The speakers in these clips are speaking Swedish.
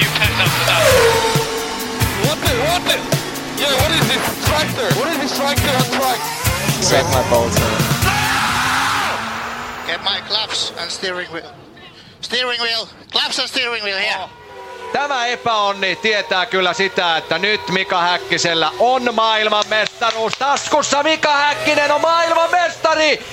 New pattern for that. What the, what the? Yeah, what is this tractor? What is this tractor on track? Suck my balls Get my claps and steering wheel. Steering wheel. Claps and steering wheel here. Tämä epäonni tietää kyllä sitä, että nyt Mika Häkkisellä on maailmanmestaruus taskussa. Mika Häkkinen on maailmanmestari!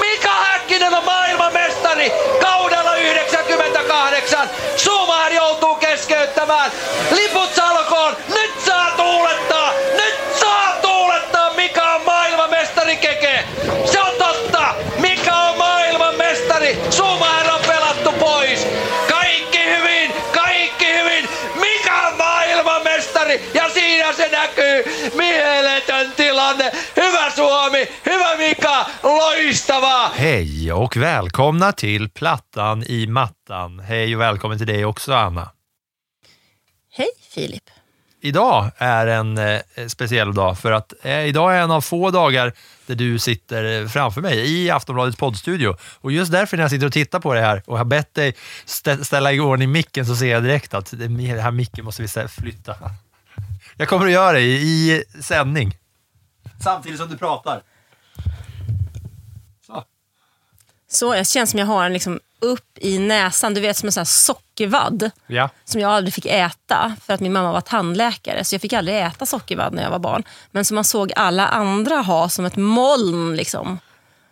Mika Häkkinen on maailmanmestari! Kaudella 98! Schumacher joutuu keskeyttämään! Liput salkoon! Nyt saa tuulettaa! Nyt saa tuulettaa! Mika on maailmanmestari keke! Se on totta! Mika on maailmanmestari! Schumacher on pelattu pois! Kaikki hyvin! Kaikki hyvin! Mika on maailmanmestari! Ja siinä se näkyy! Mieletön tilanne! Hyvä Suomi! Hyvä! Loistavaa! Hej och välkomna till Plattan i mattan. Hej och välkommen till dig också, Anna. Hej Filip. Idag är en eh, speciell dag för att eh, idag är en av få dagar där du sitter eh, framför mig i Aftonbladets poddstudio. Och just därför när jag sitter och tittar på det här och har bett dig stä ställa i ordning micken så ser jag direkt att det det här micken måste vi flytta. Jag kommer att göra det i, i sändning. Samtidigt som du pratar. Så. Så jag känns som jag har en liksom upp i näsan, du vet som en sån sockervadd. Ja. Som jag aldrig fick äta för att min mamma var tandläkare. Så jag fick aldrig äta sockervadd när jag var barn. Men som man såg alla andra ha som ett moln liksom.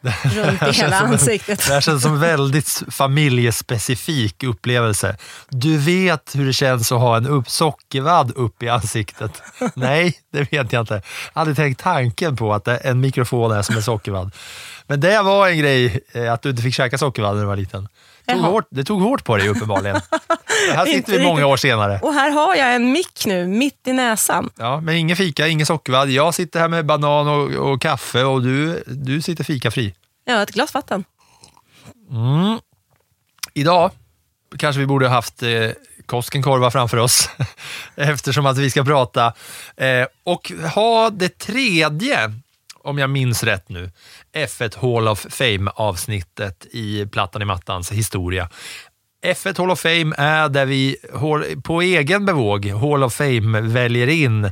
Runt i hela som en- ansiktet. Det här känns som en väldigt familjespecifik upplevelse. Du vet hur det känns att ha en upp sockervadd upp i ansiktet. Nej, det vet jag inte. Jag hade tänkt tanken på att en mikrofon är som en sockervadd. Men det var en grej, eh, att du inte fick käka sockervadd när du var liten. Det tog hårt, det tog hårt på dig uppenbarligen. Här sitter vi många år senare. Och här har jag en mick nu, mitt i näsan. Ja, men ingen fika, ingen sockervadd. Jag sitter här med banan och, och kaffe och du, du sitter fikafri. Ja, ett glas vatten. Idag kanske vi borde ha haft eh, Koskenkorva framför oss eftersom att vi ska prata eh, och ha det tredje, om jag minns rätt nu, F1 Hall of Fame-avsnittet i Plattan i mattans historia. F1 Hall of Fame är där vi på egen bevåg, Hall of Fame, väljer in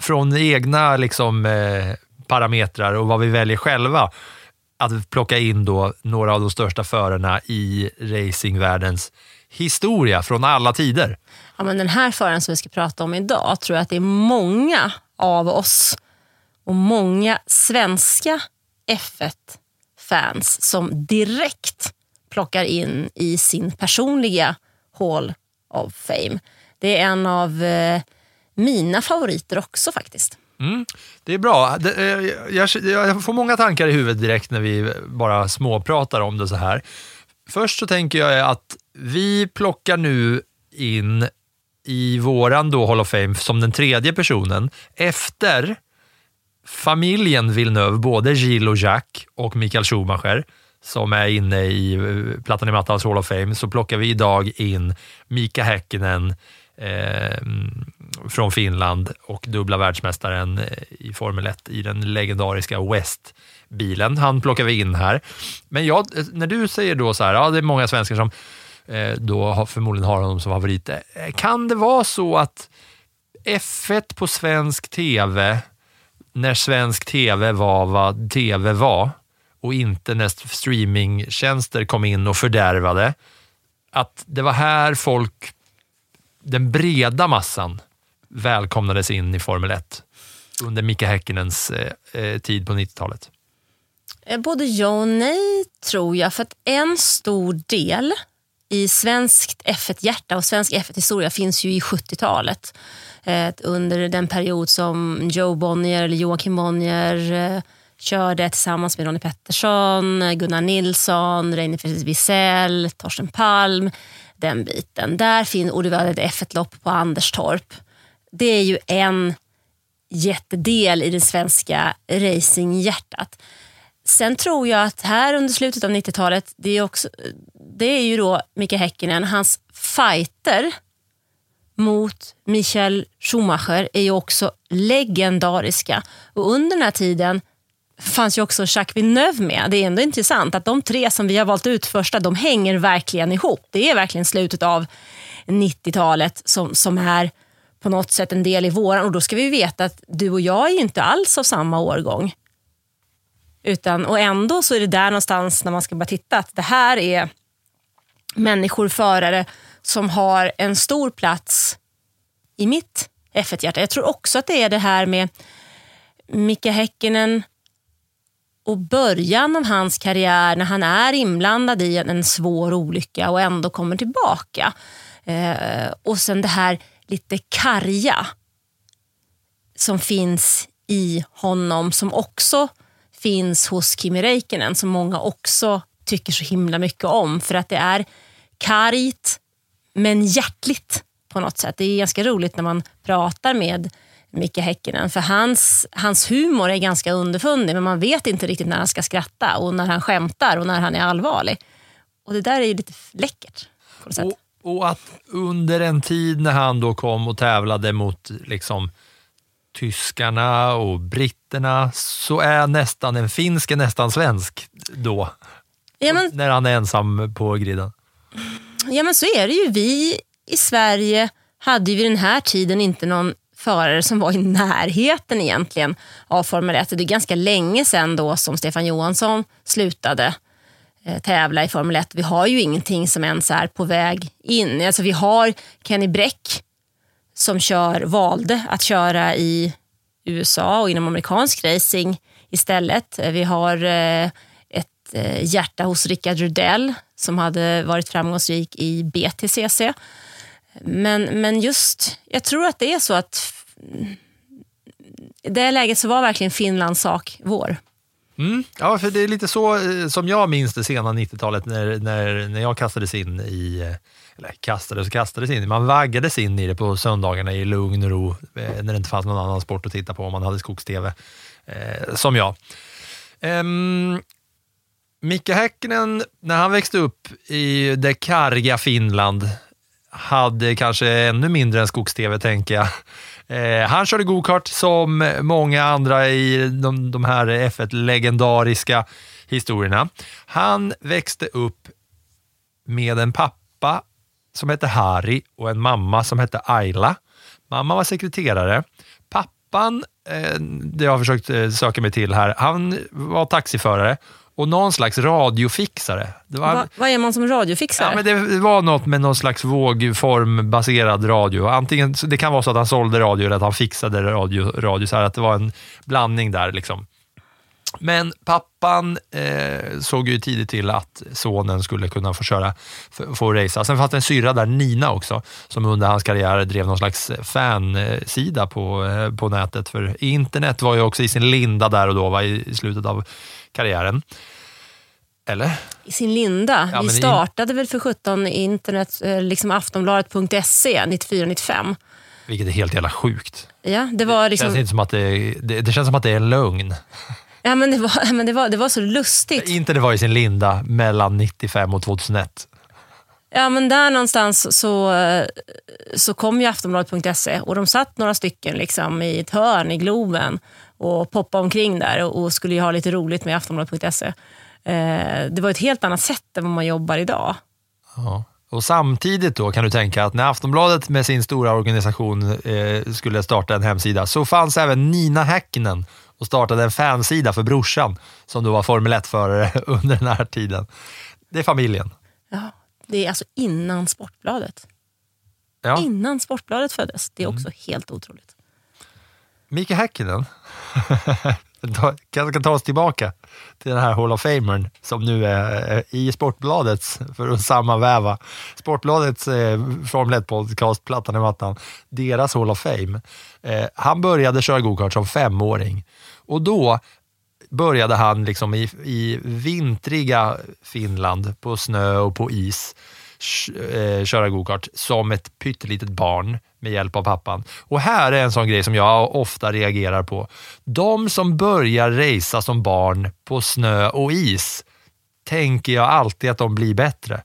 från egna liksom, eh, parametrar och vad vi väljer själva att plocka in då några av de största förarna i racingvärldens historia från alla tider. Ja, men den här föraren som vi ska prata om idag tror jag att det är många av oss och många svenska F1-fans som direkt plockar in i sin personliga Hall of Fame. Det är en av eh, mina favoriter också faktiskt. Mm, det är bra. Eh, jag, jag får många tankar i huvudet direkt när vi bara småpratar om det så här. Först så tänker jag att vi plockar nu in i våran då Hall of Fame som den tredje personen efter familjen Villeneuve, både Gilles och Jacques och Michael Schumacher, som är inne i eh, Plattan i mattans Hall of Fame, så plockar vi idag in Mika Häkkinen eh, från Finland och dubbla världsmästaren eh, i Formel 1 i den legendariska West-bilen. Han plockar vi in här. Men jag, eh, när du säger då så här, ja det är många svenskar som eh, då har, förmodligen har honom som favorit. Kan det vara så att F1 på svensk TV, när svensk TV var vad TV var och inte när streamingtjänster kom in och fördärvade, att det var här folk, den breda massan, välkomnades in i Formel 1 under Mika Häkkinens eh, eh, tid på 90-talet. Eh, både ja och nej tror jag. För att en stor del i svenskt F1-hjärta och svensk F1-historia finns ju i 70-talet. Eh, under den period som Joe Bonnier, eller Joakim Bonnier, eh, körde tillsammans med Ronnie Pettersson, Gunnar Nilsson, Reine Wiesel, Torsten Palm. den biten. Där finns, och det var ett F1-lopp på Anderstorp. Det är ju en jättedel i det svenska racinghjärtat. Sen tror jag att här under slutet av 90-talet, det är, också, det är ju då Mika Häkkinen, hans fighter mot Michael Schumacher är ju också legendariska. Och under den här tiden fanns ju också Jacques Villeneuve med. Det är ändå intressant att de tre som vi har valt ut första, de hänger verkligen ihop. Det är verkligen slutet av 90-talet som, som är på något sätt en del i våran. Och då ska vi veta att du och jag är ju inte alls av samma årgång. Utan, och ändå så är det där någonstans när man ska bara titta att det här är människor, förare som har en stor plats i mitt F1-hjärta. Jag tror också att det är det här med Mika Häkkinen och början av hans karriär när han är inblandad i en svår olycka och ändå kommer tillbaka. Eh, och sen det här lite karga som finns i honom som också finns hos Kimi Räikkönen som många också tycker så himla mycket om för att det är kargt men hjärtligt på något sätt. Det är ganska roligt när man pratar med Micke Häkkinen för hans, hans humor är ganska underfundig men man vet inte riktigt när han ska skratta och när han skämtar och när han är allvarlig. Och det där är ju lite läckert. På något sätt. Och, och att under en tid när han då kom och tävlade mot liksom tyskarna och britterna så är nästan en finsk är nästan svensk då. Ja, men, när han är ensam på griden. ja men så är det ju. Vi i Sverige hade ju vid den här tiden inte någon förare som var i närheten egentligen av Formel 1. Det är ganska länge sedan då som Stefan Johansson slutade eh, tävla i Formel 1. Vi har ju ingenting som ens är på väg in. Alltså vi har Kenny Bräck som kör, valde att köra i USA och inom amerikansk racing istället. Vi har eh, ett eh, hjärta hos Rickard Rudell som hade varit framgångsrik i BTCC. Men, men just, jag tror att det är så att i det läget så var verkligen Finlands sak vår. Mm. Ja, för det är lite så eh, som jag minns det sena 90-talet när, när, när jag kastades in i, eh, eller kastades och kastades in, man vaggades in i det på söndagarna i lugn och ro när det inte fanns någon annan sport att titta på om man hade skogs-tv, eh, som jag. Um, Micke Häkkinen, när han växte upp i det karga Finland, hade kanske ännu mindre än skogs-tv, tänker jag. Eh, han körde gokart som många andra i de, de här F1-legendariska historierna. Han växte upp med en pappa som hette Harry och en mamma som hette Ayla. Mamma var sekreterare. Pappan, eh, det jag har försökt eh, söka mig till här, han var taxiförare och någon slags radiofixare. Var, Va, vad är man som radiofixare? Ja, men det var något med någon slags vågformbaserad radio. Antingen, det kan vara så att han sålde radio eller att han fixade radio, radio så att det var en blandning där. Liksom. Men pappan eh, såg ju tidigt till att sonen skulle kunna få köra, få racea. Sen fanns det en syrra där, Nina också, som under hans karriär drev någon slags fansida på, eh, på nätet. För internet var ju också i sin linda där och då, va, i slutet av karriären. Eller? I sin linda. Ja, Vi i- startade väl för 17 internet, eh, liksom aftonbladet.se 94-95. Vilket är helt jävla sjukt. Ja, det var Det liksom, känns inte som att det, det, det känns som att det är en lögn. ja, men det, var, men det, var, det var så lustigt. Internet var i sin linda mellan 95 och 2001. Ja, men där någonstans så, eh, så kom ju Aftonbladet.se och de satt några stycken liksom i ett hörn i Globen och poppade omkring där och, och skulle ju ha lite roligt med Aftonbladet.se. Eh, det var ett helt annat sätt än vad man jobbar idag. Ja. Och samtidigt då kan du tänka att när Aftonbladet med sin stora organisation eh, skulle starta en hemsida så fanns även Nina Häkkinen och startade en fansida för brorsan som då var Formel 1-förare under den här tiden. Det är familjen. Ja, det är alltså innan Sportbladet. Ja. Innan Sportbladet föddes. Det är också helt otroligt. Mika Häkkinen, kanske kan ta oss tillbaka till den här Hall of Famern som nu är i Sportbladets, för att sammanväva, Sportbladets eh, Formel 1-podcast, Plattan i mattan, deras Hall of Fame. Eh, han började köra gokart som femåring. Och då började han liksom i, i vintriga Finland på snö och på is eh, köra gokart som ett pyttelitet barn med hjälp av pappan. Och här är en sån grej som jag ofta reagerar på. De som börjar racea som barn på snö och is tänker jag alltid att de blir bättre.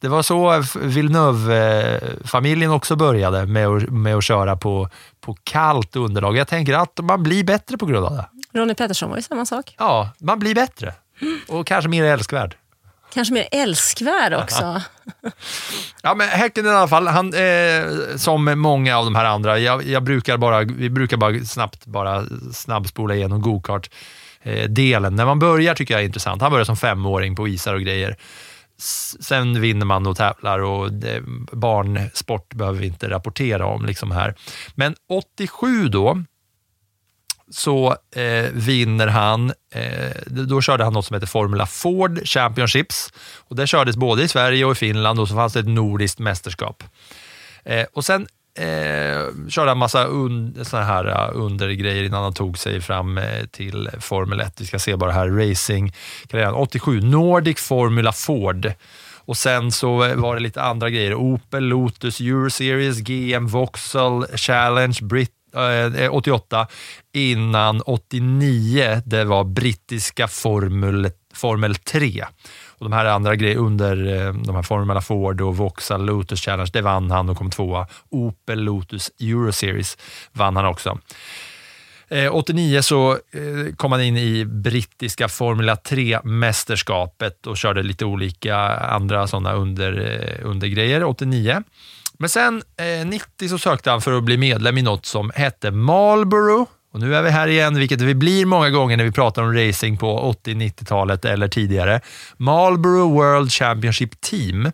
Det var så Villeneuve-familjen också började med att, med att köra på, på kallt underlag. Jag tänker att man blir bättre på grund av det. Ronnie Pettersson var ju samma sak. Ja, man blir bättre. Och kanske mer älskvärd. Kanske mer älskvärd också. Ja, men Häcken i alla fall, han, eh, som många av de här andra, jag, jag brukar bara, vi brukar bara snabbt bara snabbspola igenom gokart eh, delen. När man börjar tycker jag är intressant. Han börjar som femåring på isar och grejer. Sen vinner man och tävlar och barnsport behöver vi inte rapportera om liksom här. Men 87 då, så eh, vinner han, eh, då körde han något som heter Formula Ford Championships. Och det kördes både i Sverige och i Finland och så fanns det ett nordiskt mästerskap. Eh, och sen eh, körde han massa un, såna här uh, undergrejer innan han tog sig fram eh, till Formel 1. Vi ska se bara här, racing. 87, Nordic Formula Ford. Och sen så eh, var det lite andra grejer. Opel, Lotus, Euroseries, GM, Vauxhall, Challenge, Brit Eh, eh, 88 innan 89 det var brittiska Formel, Formel 3. Och de här andra grejerna, under eh, de här Formula Ford och Vauxhall Lotus Challenge, det vann han och kom tvåa. Opel Lotus Euro Series vann han också. 89 så kom han in i brittiska Formula 3-mästerskapet och körde lite olika andra sådana under, undergrejer 89. Men sen eh, 90 så sökte han för att bli medlem i något som hette Marlboro. Och nu är vi här igen, vilket vi blir många gånger när vi pratar om racing på 80-90-talet eller tidigare. Marlboro World Championship Team.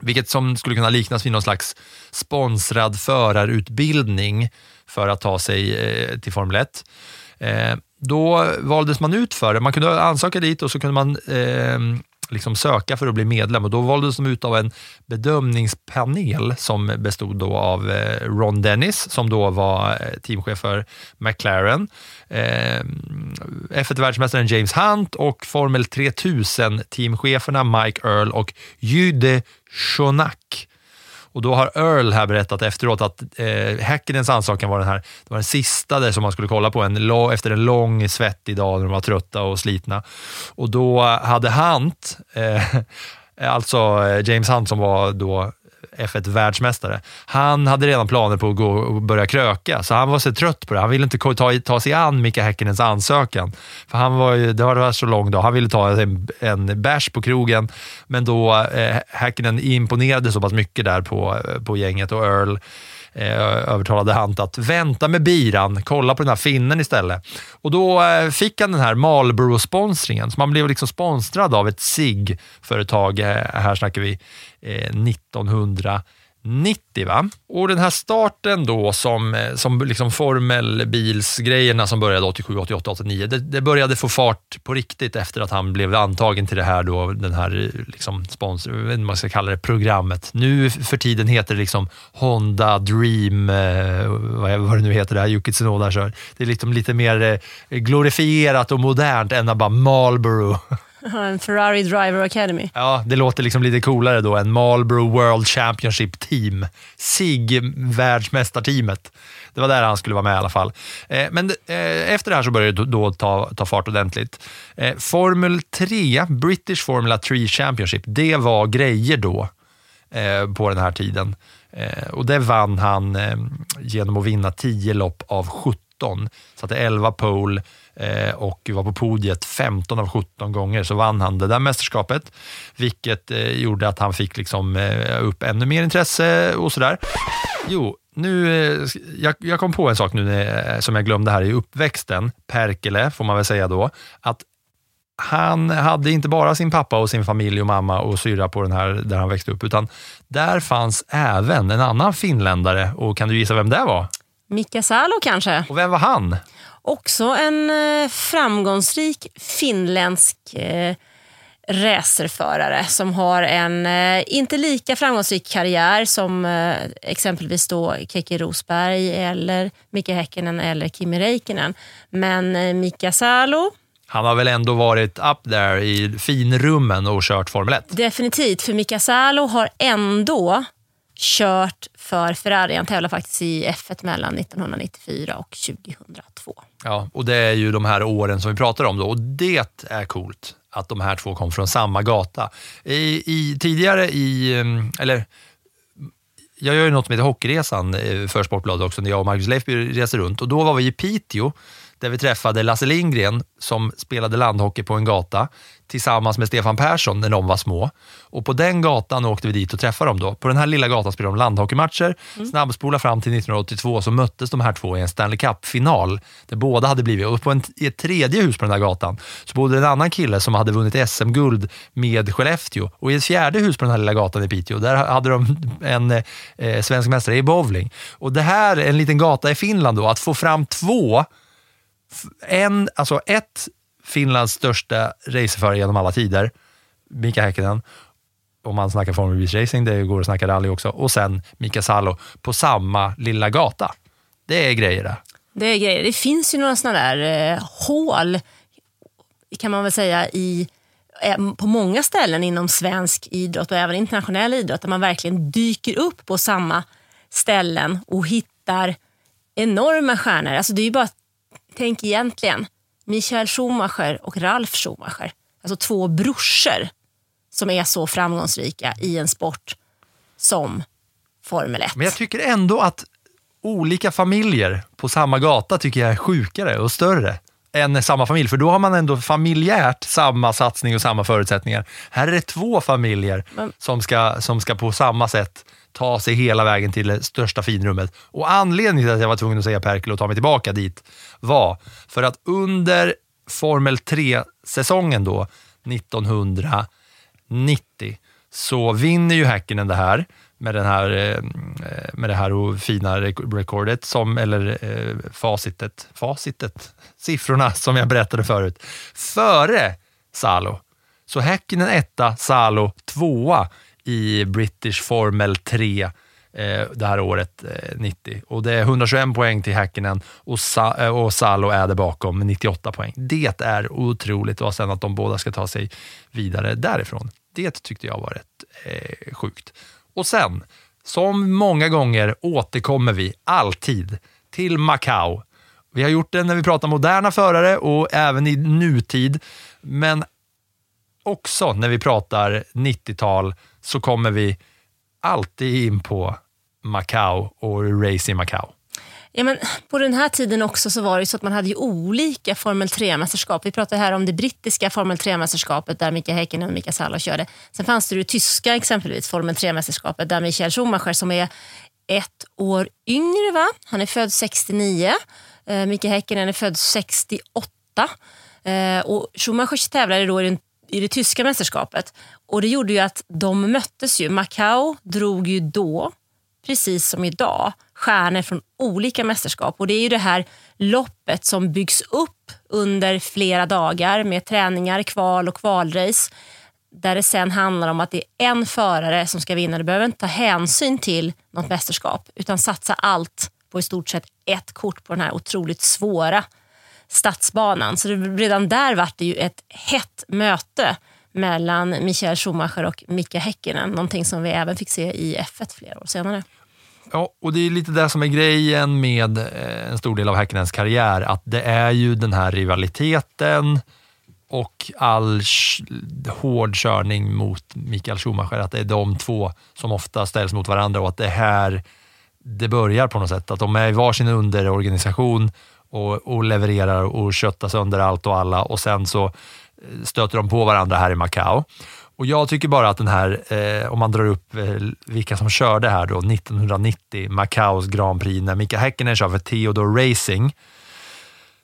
Vilket som skulle kunna liknas vid någon slags sponsrad förarutbildning för att ta sig eh, till Formel 1. Eh, då valdes man ut för det. Man kunde ansöka dit och så kunde man eh, liksom söka för att bli medlem och då valdes de ut av en bedömningspanel som bestod då av eh, Ron Dennis som då var eh, teamchef för McLaren, eh, F1-världsmästaren James Hunt och Formel 3000-teamcheferna Mike Earl och Jude Schonack. Och då har Earl här berättat efteråt att eh, Häckenens ansökan var den här, det var den sista där som man skulle kolla på en, efter en lång svettig dag när de var trötta och slitna. Och då hade Hunt, eh, alltså eh, James Hunt som var då F1-världsmästare, han hade redan planer på att gå och börja kröka, så han var så trött på det. Han ville inte ta, ta sig an Mika Häkkinens ansökan. För han var ju, det har varit så lång dag. Han ville ta en, en bärs på krogen, men då eh, Häkkinen imponerade så pass mycket där på, eh, på gänget och Earl eh, övertalade Hunt att vänta med biran, kolla på den här finnen istället. Och då eh, fick han den här Marlboro-sponsringen, så man blev liksom sponsrad av ett SIG-företag. Här snackar vi Eh, 1990. Va? Och den här starten då som, eh, som liksom formelbilsgrejerna som började 87, 88, 89, det, det började få fart på riktigt efter att han blev antagen till det här, då, den här eh, liksom sponsor, vad man ska kalla det, programmet. Nu för tiden heter det liksom Honda Dream, vad, vad det nu heter, det här Yuki Tsunoda kör. Det är liksom lite mer glorifierat och modernt än att bara Marlboro. En Ferrari Driver Academy. Ja, det låter liksom lite coolare då än Marlboro World Championship Team. SIG världsmästarteamet. Det var där han skulle vara med i alla fall. Eh, men eh, efter det här så började det då ta, ta fart ordentligt. Eh, Formel 3, British Formula 3 Championship, det var grejer då på den här tiden. Och det vann han genom att vinna 10 lopp av 17. Så att det är 11 pole och var på podiet 15 av 17 gånger, så vann han det där mästerskapet, vilket eh, gjorde att han fick liksom, eh, upp ännu mer intresse och sådär. Jo, nu, eh, jag, jag kom på en sak nu eh, som jag glömde här i uppväxten, Perkele får man väl säga då, att han hade inte bara sin pappa och sin familj och mamma och syra på den här där han växte upp, utan där fanns även en annan finländare och kan du gissa vem det var? Mika Salo kanske. Och vem var han? Också en eh, framgångsrik finländsk eh, racerförare som har en eh, inte lika framgångsrik karriär som exempelvis då Keke Rosberg eller Mika Häkkinen eller Kimi Räikkönen. Men Mika Salo Han har väl ändå varit up there i finrummen och kört Formel 1? Definitivt, för Mika Salo har ändå kört för Ferrari. Han tävlar faktiskt i F1 mellan 1994 och 2002. Ja, och det är ju de här åren som vi pratar om då och det är coolt att de här två kom från samma gata. I, i, tidigare i, mm, eller jag gör ju något som heter Hockeyresan eh, för Sportbladet också, när jag och Marcus Leifby reser runt. Och då var vi i Piteå, där vi träffade Lasse Lindgren som spelade landhockey på en gata tillsammans med Stefan Persson när de var små. Och på den gatan åkte vi dit och träffade dem. Då. På den här lilla gatan spelade de landhockeymatcher. Mm. Snabbspola fram till 1982 så möttes de här två i en Stanley Cup-final där båda hade blivit, och på en, i ett tredje hus på den här gatan så bodde en annan kille som hade vunnit SM-guld med Skellefteå. Och i ett fjärde hus på den här lilla gatan i Piteå, där hade de en eh, svensk mästare i bowling. Och det här är en liten gata i Finland då, att få fram två en, alltså ett Finlands största racerförare genom alla tider, Mika Häkkinen, om man snackar Formel racing, det går att snacka rally också, och sen Mika Salo på samma lilla gata. Det är grejer det. Det är grejer. Det finns ju några sådana där eh, hål, kan man väl säga, i eh, på många ställen inom svensk idrott och även internationell idrott där man verkligen dyker upp på samma ställen och hittar enorma stjärnor. Alltså det är ju bara Tänk egentligen Michael Schumacher och Ralf Schumacher. Alltså två brorsor som är så framgångsrika i en sport som Formel 1. Men jag tycker ändå att olika familjer på samma gata tycker jag är sjukare och större än samma familj, för då har man ändå familjärt samma satsning och samma förutsättningar. Här är det två familjer Men... som, ska, som ska på samma sätt ta sig hela vägen till det största finrummet. Och anledningen till att jag var tvungen att säga Perkel och ta mig tillbaka dit var för att under Formel 3-säsongen då, 1990, så vinner ju Häkkinen det här med, den här, eh, med det här fina rekordet, som, eller eh, facitet, facitet, siffrorna som jag berättade förut, före Salo. Så Häkkinen etta, Salo tvåa i British Formel 3 eh, det här året, eh, 90. Och det är 121 poäng till Häkkinen och, Sa eh, och Salo är där bakom med 98 poäng. Det är otroligt och sen att de båda ska ta sig vidare därifrån. Det tyckte jag var rätt eh, sjukt. Och sen, som många gånger återkommer vi alltid till Macau. Vi har gjort det när vi pratar moderna förare och även i nutid, men också när vi pratar 90-tal så kommer vi alltid in på Macau och Race i Macau. Ja, men på den här tiden också så var det så att man hade ju olika Formel 3-mästerskap. Vi pratar här om det brittiska Formel 3-mästerskapet där Mika Häkkinen och Mika Salo körde. Sen fanns det det tyska exempelvis Formel 3-mästerskapet där Michael Schumacher som är ett år yngre, va? han är född 69. Eh, Mika Häkkinen är född 68. Eh, och Schumacher tävlade då i den i det tyska mästerskapet. Och Det gjorde ju att de möttes. ju. Macau drog ju då, precis som idag, stjärnor från olika mästerskap. Och Det är ju det här loppet som byggs upp under flera dagar med träningar, kval och kvalrace. Där det sen handlar om att det är en förare som ska vinna. Du behöver inte ta hänsyn till något mästerskap utan satsa allt på i stort sett ett kort på den här otroligt svåra stadsbanan. Så det, redan där var det ju ett hett möte mellan Michael Schumacher och Mika Häkkinen. Någonting som vi även fick se i F1 flera år senare. Ja, och det är lite det som är grejen med eh, en stor del av Häkkinens karriär, att det är ju den här rivaliteten och all hård körning mot Mikael Schumacher, att det är de två som ofta ställs mot varandra och att det här det börjar på något sätt. Att de är i varsin underorganisation och, och levererar och köttar sönder allt och alla och sen så eh, stöter de på varandra här i Macao. Och jag tycker bara att den här, eh, om man drar upp eh, vilka som körde här då, 1990, Macaos Grand Prix, när Mika Häkkinen kör för Theodore Racing,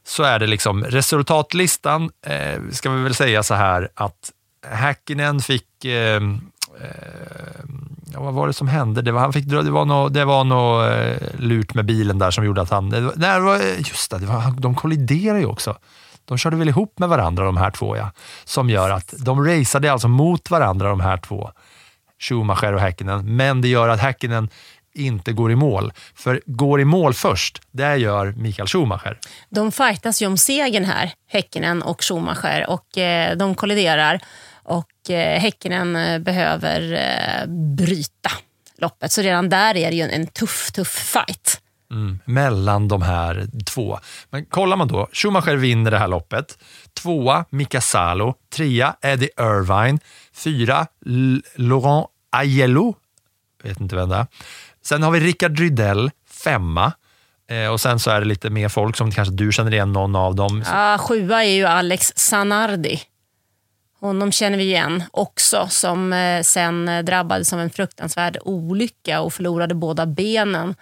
så är det liksom resultatlistan, eh, ska vi väl säga så här, att Häkkinen fick eh, eh, ja, vad var det som hände? Det var, han fick, det var något, det var något eh, lurt med bilen där som gjorde att han... Det var, nej, det var, just det, det var, de kolliderade ju också. De körde väl ihop med varandra de här två, ja. Som gör att de raceade alltså mot varandra de här två, Schumacher och Häkkinen. Men det gör att Häkkinen inte går i mål. För går i mål först, det gör Mikael Schumacher. De fightas ju om segern här, Häkkinen och Schumacher, och eh, de kolliderar. Och eh, Häckenen eh, behöver eh, bryta loppet, så redan där är det ju en, en tuff, tuff fight. Mm, mellan de här två. Men kollar man då, Schumacher vinner det här loppet. Tvåa, Mika Salo. Trea, Eddie Irvine. Fyra, L- Laurent Aiello. Vet inte vem det är. Sen har vi Rickard Rydell, femma. Eh, och sen så är det lite mer folk som kanske du känner igen någon av dem. Ja, sjua är ju Alex Sanardi. Honom känner vi igen också, som eh, sen eh, drabbades av en fruktansvärd olycka och förlorade båda benen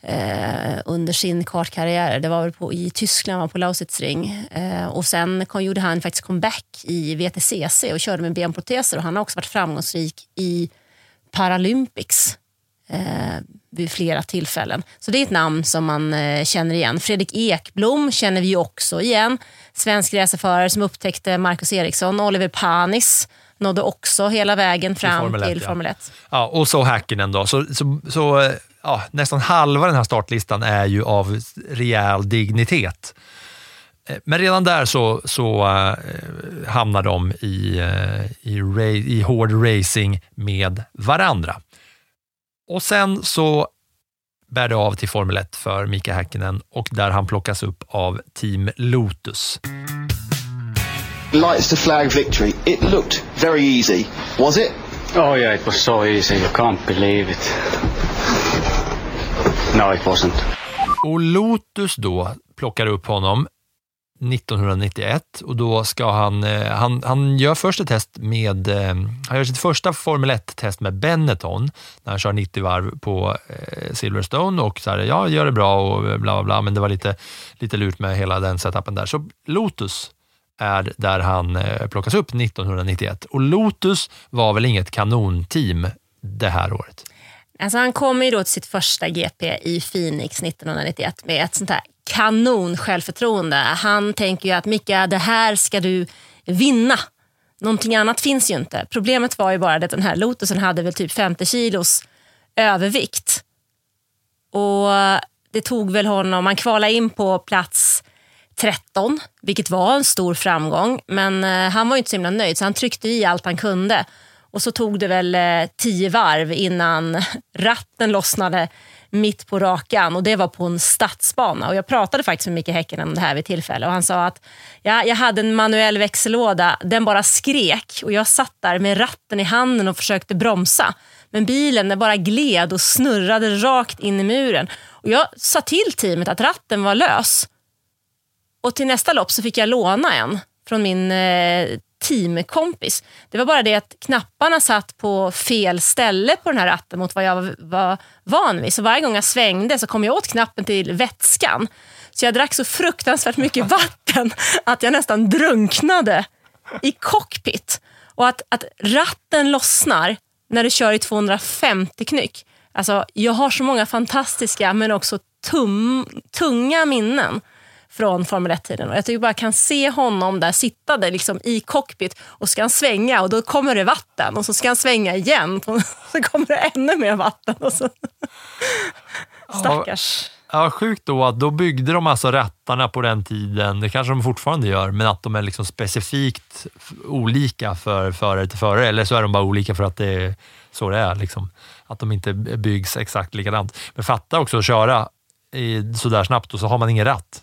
eh, under sin kartkarriär. Det var väl på, i Tyskland, var på Lausitzring. Eh, och sen kom, gjorde han faktiskt comeback i VTCC och körde med benproteser. Och han har också varit framgångsrik i Paralympics eh, vid flera tillfällen. Så det är ett namn som man eh, känner igen. Fredrik Ekblom känner vi också igen. Svensk racerförare som upptäckte Marcus Eriksson. Oliver Panis nådde också hela vägen fram Formel 1, till ja. Formel 1. Ja, och så Häkkinen då. Så, så, så eh, ja, nästan halva den här startlistan är ju av rejäl dignitet. Eh, Men redan där så, så eh, hamnar de i, i, i hård racing med varandra. Och sen så bär det av till Formel 1 för Mika Häkkinen och där han plockas upp av Team Lotus. Lights to flag victory. It looked very easy, was it? Oh yeah, it was so easy. You can't believe it. No, it wasn't. Och Lotus då plockar upp honom 1991 och då ska han, eh, han, han gör först ett test med, eh, han gör sitt första Formel 1-test med Benetton när han kör 90 varv på eh, Silverstone och så här, ja, gör det bra och bla bla bla, men det var lite, lite lurt med hela den setupen där. Så Lotus är där han plockas upp 1991 och Lotus var väl inget kanonteam det här året? Alltså han kommer ju då till sitt första GP i Phoenix 1991 med ett sånt här kanon självförtroende. Han tänker ju att Mika, det här ska du vinna. Någonting annat finns ju inte. Problemet var ju bara att den här Lotusen hade väl typ 50 kilos övervikt. Och det tog väl honom, han kvalade in på plats 13, vilket var en stor framgång. Men eh, han var ju inte så himla nöjd så han tryckte i allt han kunde. Och så tog det väl eh, tio varv innan ratten lossnade mitt på rakan och det var på en stadsbana. Och jag pratade faktiskt med Micke Häcken om det här vid tillfälle och han sa att ja, jag hade en manuell växellåda, den bara skrek och jag satt där med ratten i handen och försökte bromsa. Men bilen den bara gled och snurrade rakt in i muren. Och jag sa till teamet att ratten var lös. Och till nästa lopp så fick jag låna en från min eh, teamkompis. Det var bara det att knapparna satt på fel ställe på den här ratten mot vad jag var, var van vid. Så varje gång jag svängde så kom jag åt knappen till vätskan. Så jag drack så fruktansvärt mycket vatten att jag nästan drunknade i cockpit. Och att, att ratten lossnar när du kör i 250 knyck. Alltså, jag har så många fantastiska men också tum, tunga minnen från Formel 1-tiden. Och jag tycker bara jag kan se honom där sittande liksom i cockpit och ska han svänga och då kommer det vatten och så ska han svänga igen och så kommer det ännu mer vatten. Och så... Stackars. Ja, sjukt då att då byggde de alltså rattarna på den tiden, det kanske de fortfarande gör, men att de är liksom specifikt olika för förare till förare, eller så är de bara olika för att det är så det är. Liksom. Att de inte byggs exakt likadant. Men fatta också att köra i, sådär snabbt och så har man ingen ratt.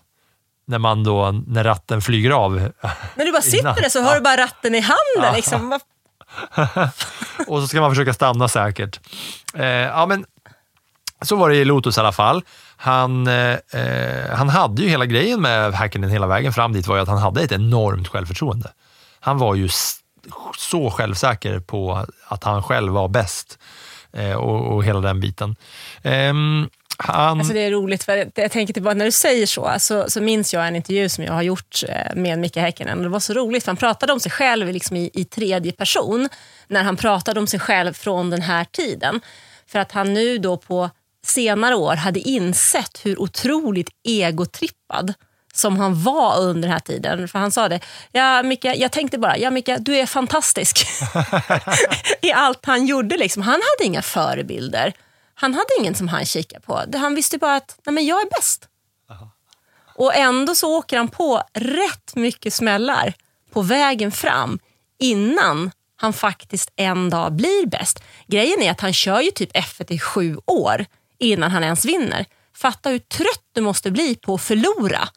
När, man då, när ratten flyger av. När du bara sitter Innan. där så har du bara ratten i handen. Liksom. Vad- och så ska man försöka stanna säkert. Eh, ja, men så var det i Lotus i alla fall. Han, eh, eh, han hade ju hela grejen med Häkkinen hela vägen fram dit var ju att han hade ett enormt självförtroende. Han var ju så självsäker på att han själv var bäst eh, och, och hela den biten. Han, Alltså det är roligt, för jag- tänker tillbaka, när du säger så, så, så minns jag en intervju som jag har gjort eh, med Micke Häkkinen. Det var så roligt, för han pratade om sig själv liksom i, i tredje person, när han pratade om sig själv från den här tiden. För att han nu då på senare år hade insett hur otroligt egotrippad som han var under den här tiden. För han sa det, ja, Micke, jag tänkte bara, ja Micke, du är fantastisk. I allt han gjorde. Liksom. Han hade inga förebilder. Han hade ingen som han kikade på. Han visste bara att nej, men jag är bäst. Och ändå så åker han på rätt mycket smällar på vägen fram innan han faktiskt en dag blir bäst. Grejen är att han kör ju typ F1 i sju år innan han ens vinner. Fatta hur trött du måste bli på att förlora.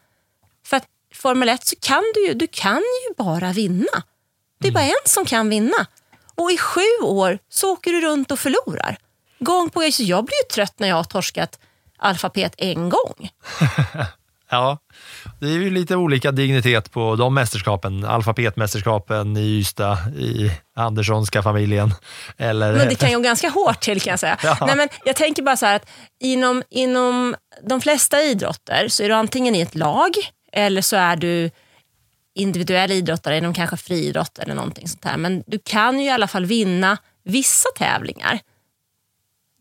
För att Formel 1 så kan du ju, du kan ju bara vinna. Det är bara en som kan vinna. Och i sju år så åker du runt och förlorar. Gång på gång. Så jag blir ju trött när jag har torskat alfabet en gång. Ja, det är ju lite olika dignitet på de mästerskapen. Alfabetmästerskapen i Ystad, i Anderssonska familjen. Eller, Men det kan ju gå ganska hårt till kan jag säga. Ja. Nej, men jag tänker bara så här att inom, inom de flesta idrotter så är du antingen i ett lag eller så är du individuell idrottare inom kanske friidrott eller någonting sånt här. Men du kan ju i alla fall vinna vissa tävlingar.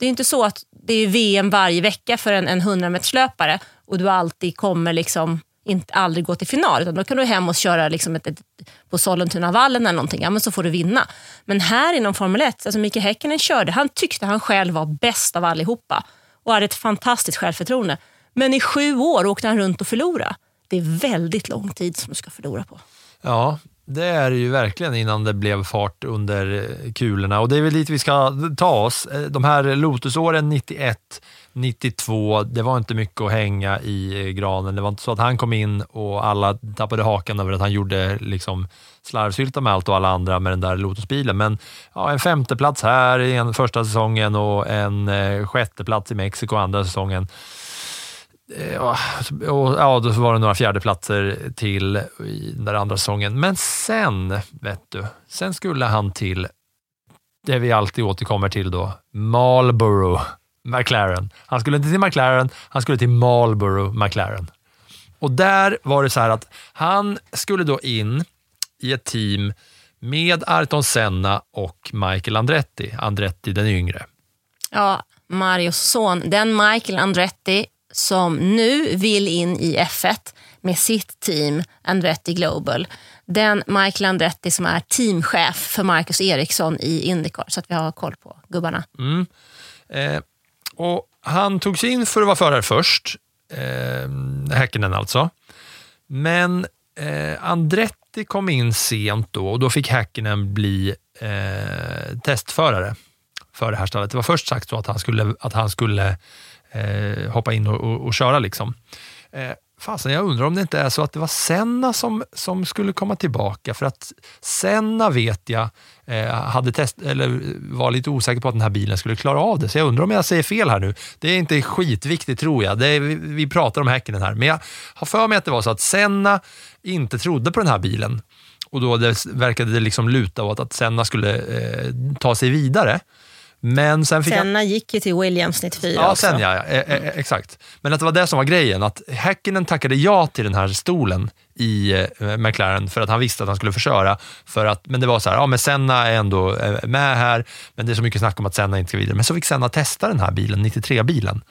Det är inte så att det är VM varje vecka för en, en 100-meterslöpare och du alltid kommer liksom inte, aldrig gå till final. Utan då kan du hem och köra liksom ett, ett, på Sollentunavallen eller någonting. Ja, men så får du vinna. Men här inom Formel 1, alltså Mikael Häkkinen körde, han tyckte han själv var bäst av allihopa och hade ett fantastiskt självförtroende. Men i sju år åkte han runt och förlorade. Det är väldigt lång tid som du ska förlora på. Ja, det är det ju verkligen innan det blev fart under eh, kulorna. Och det är väl dit vi ska ta oss. Eh, de här Lotusåren 91, 92, det var inte mycket att hänga i eh, granen. Det var inte så att han kom in och alla tappade hakan över att han gjorde liksom slarvsylta med allt och alla andra med den där Lotusbilen. Men ja, en femteplats här i första säsongen och en sjätteplats i Mexiko andra säsongen. Eh, och, ja, och, ja, då var det några fjärdeplatser till i den där andra säsongen. Men sen, vet du, sen skulle han till det vi alltid återkommer till då, Marlboro McLaren. Han skulle inte till McLaren, han skulle till Marlboro McLaren. Och där var det så här att han skulle då in i ett team med Arton Senna och Michael Andretti, Andretti den yngre. Ja, Marios son, den Michael Andretti som nu vill in i F1 med sitt team Andretti Global. Den Michael Andretti som är teamchef för Marcus Eriksson i Indycar, så att vi har koll på gubbarna. Mm. Eh, och han tog sig in för att vara förare först, eh, Häkkinen alltså. Men eh, Andretti kom in sent då och då fick Häkkinen bli eh, testförare för det här stallet. Det var först sagt så att han skulle, att han skulle eh, hoppa in och, och, och köra. Liksom. Eh, fasen, jag undrar om det inte är så att det var Senna som, som skulle komma tillbaka. För att Senna vet jag eh, hade test, eller var lite osäker på att den här bilen skulle klara av det. Så jag undrar om jag säger fel här nu. Det är inte skitviktigt tror jag. Det är, vi, vi pratar om Häkkinen här. Men jag har för mig att det var så att Senna inte trodde på den här bilen. Och då det verkade det liksom luta åt att Senna skulle eh, ta sig vidare. Men sen fick. Senna gick ju till Williams 94 Ja, också. sen ja, ja. E- e- exakt. Men att det var det som var grejen, att Häkkinen tackade ja till den här stolen i eh, McLaren för att han visste att han skulle få köra. För att, men det var så här, ja men Senna är ändå med här, men det är så mycket snack om att Senna inte ska vidare. Men så fick Senna testa den här bilen, 93-bilen.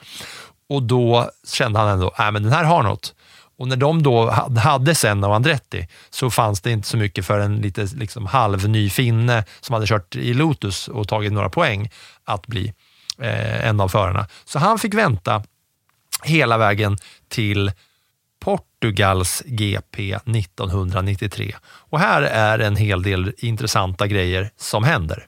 Och då kände han ändå, nej men den här har något. Och när de då hade Senna och Andretti så fanns det inte så mycket för en lite liksom halvny finne som hade kört i Lotus och tagit några poäng att bli eh, en av förarna. Så han fick vänta hela vägen till Portugals GP 1993. Och här är en hel del intressanta grejer som händer.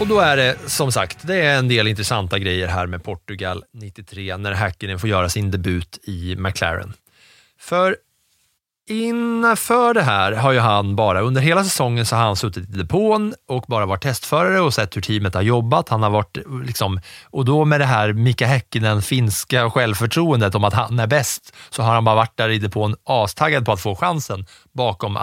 Och då är det som sagt, det är en del intressanta grejer här med Portugal 93 när Häkkinen får göra sin debut i McLaren. För innanför det här har ju han bara, under hela säsongen så har han suttit i depån och bara varit testförare och sett hur teamet har jobbat. Han har varit, liksom, och då med det här Mika Häkkinen finska självförtroendet om att han är bäst, så har han bara varit där i depån astaggad på att få chansen bakom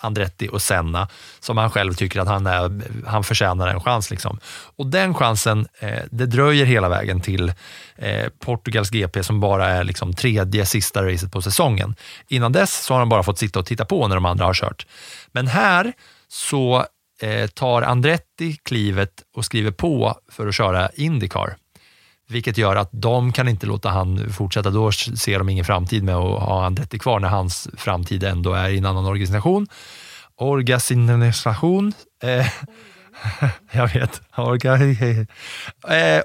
Andretti och Senna, som han själv tycker att han, är, han förtjänar en chans. Liksom. Och den chansen, eh, det dröjer hela vägen till eh, Portugals GP som bara är liksom tredje sista racet på säsongen. Innan dess så har han bara fått sitta och titta på när de andra har kört. Men här så eh, tar Andretti klivet och skriver på för att köra Indycar. Vilket gör att de kan inte låta han fortsätta. Då ser de ingen framtid med att ha Andretti kvar när hans framtid ändå är i en annan organisation. Organisation. Eh, jag vet. Orga, eh,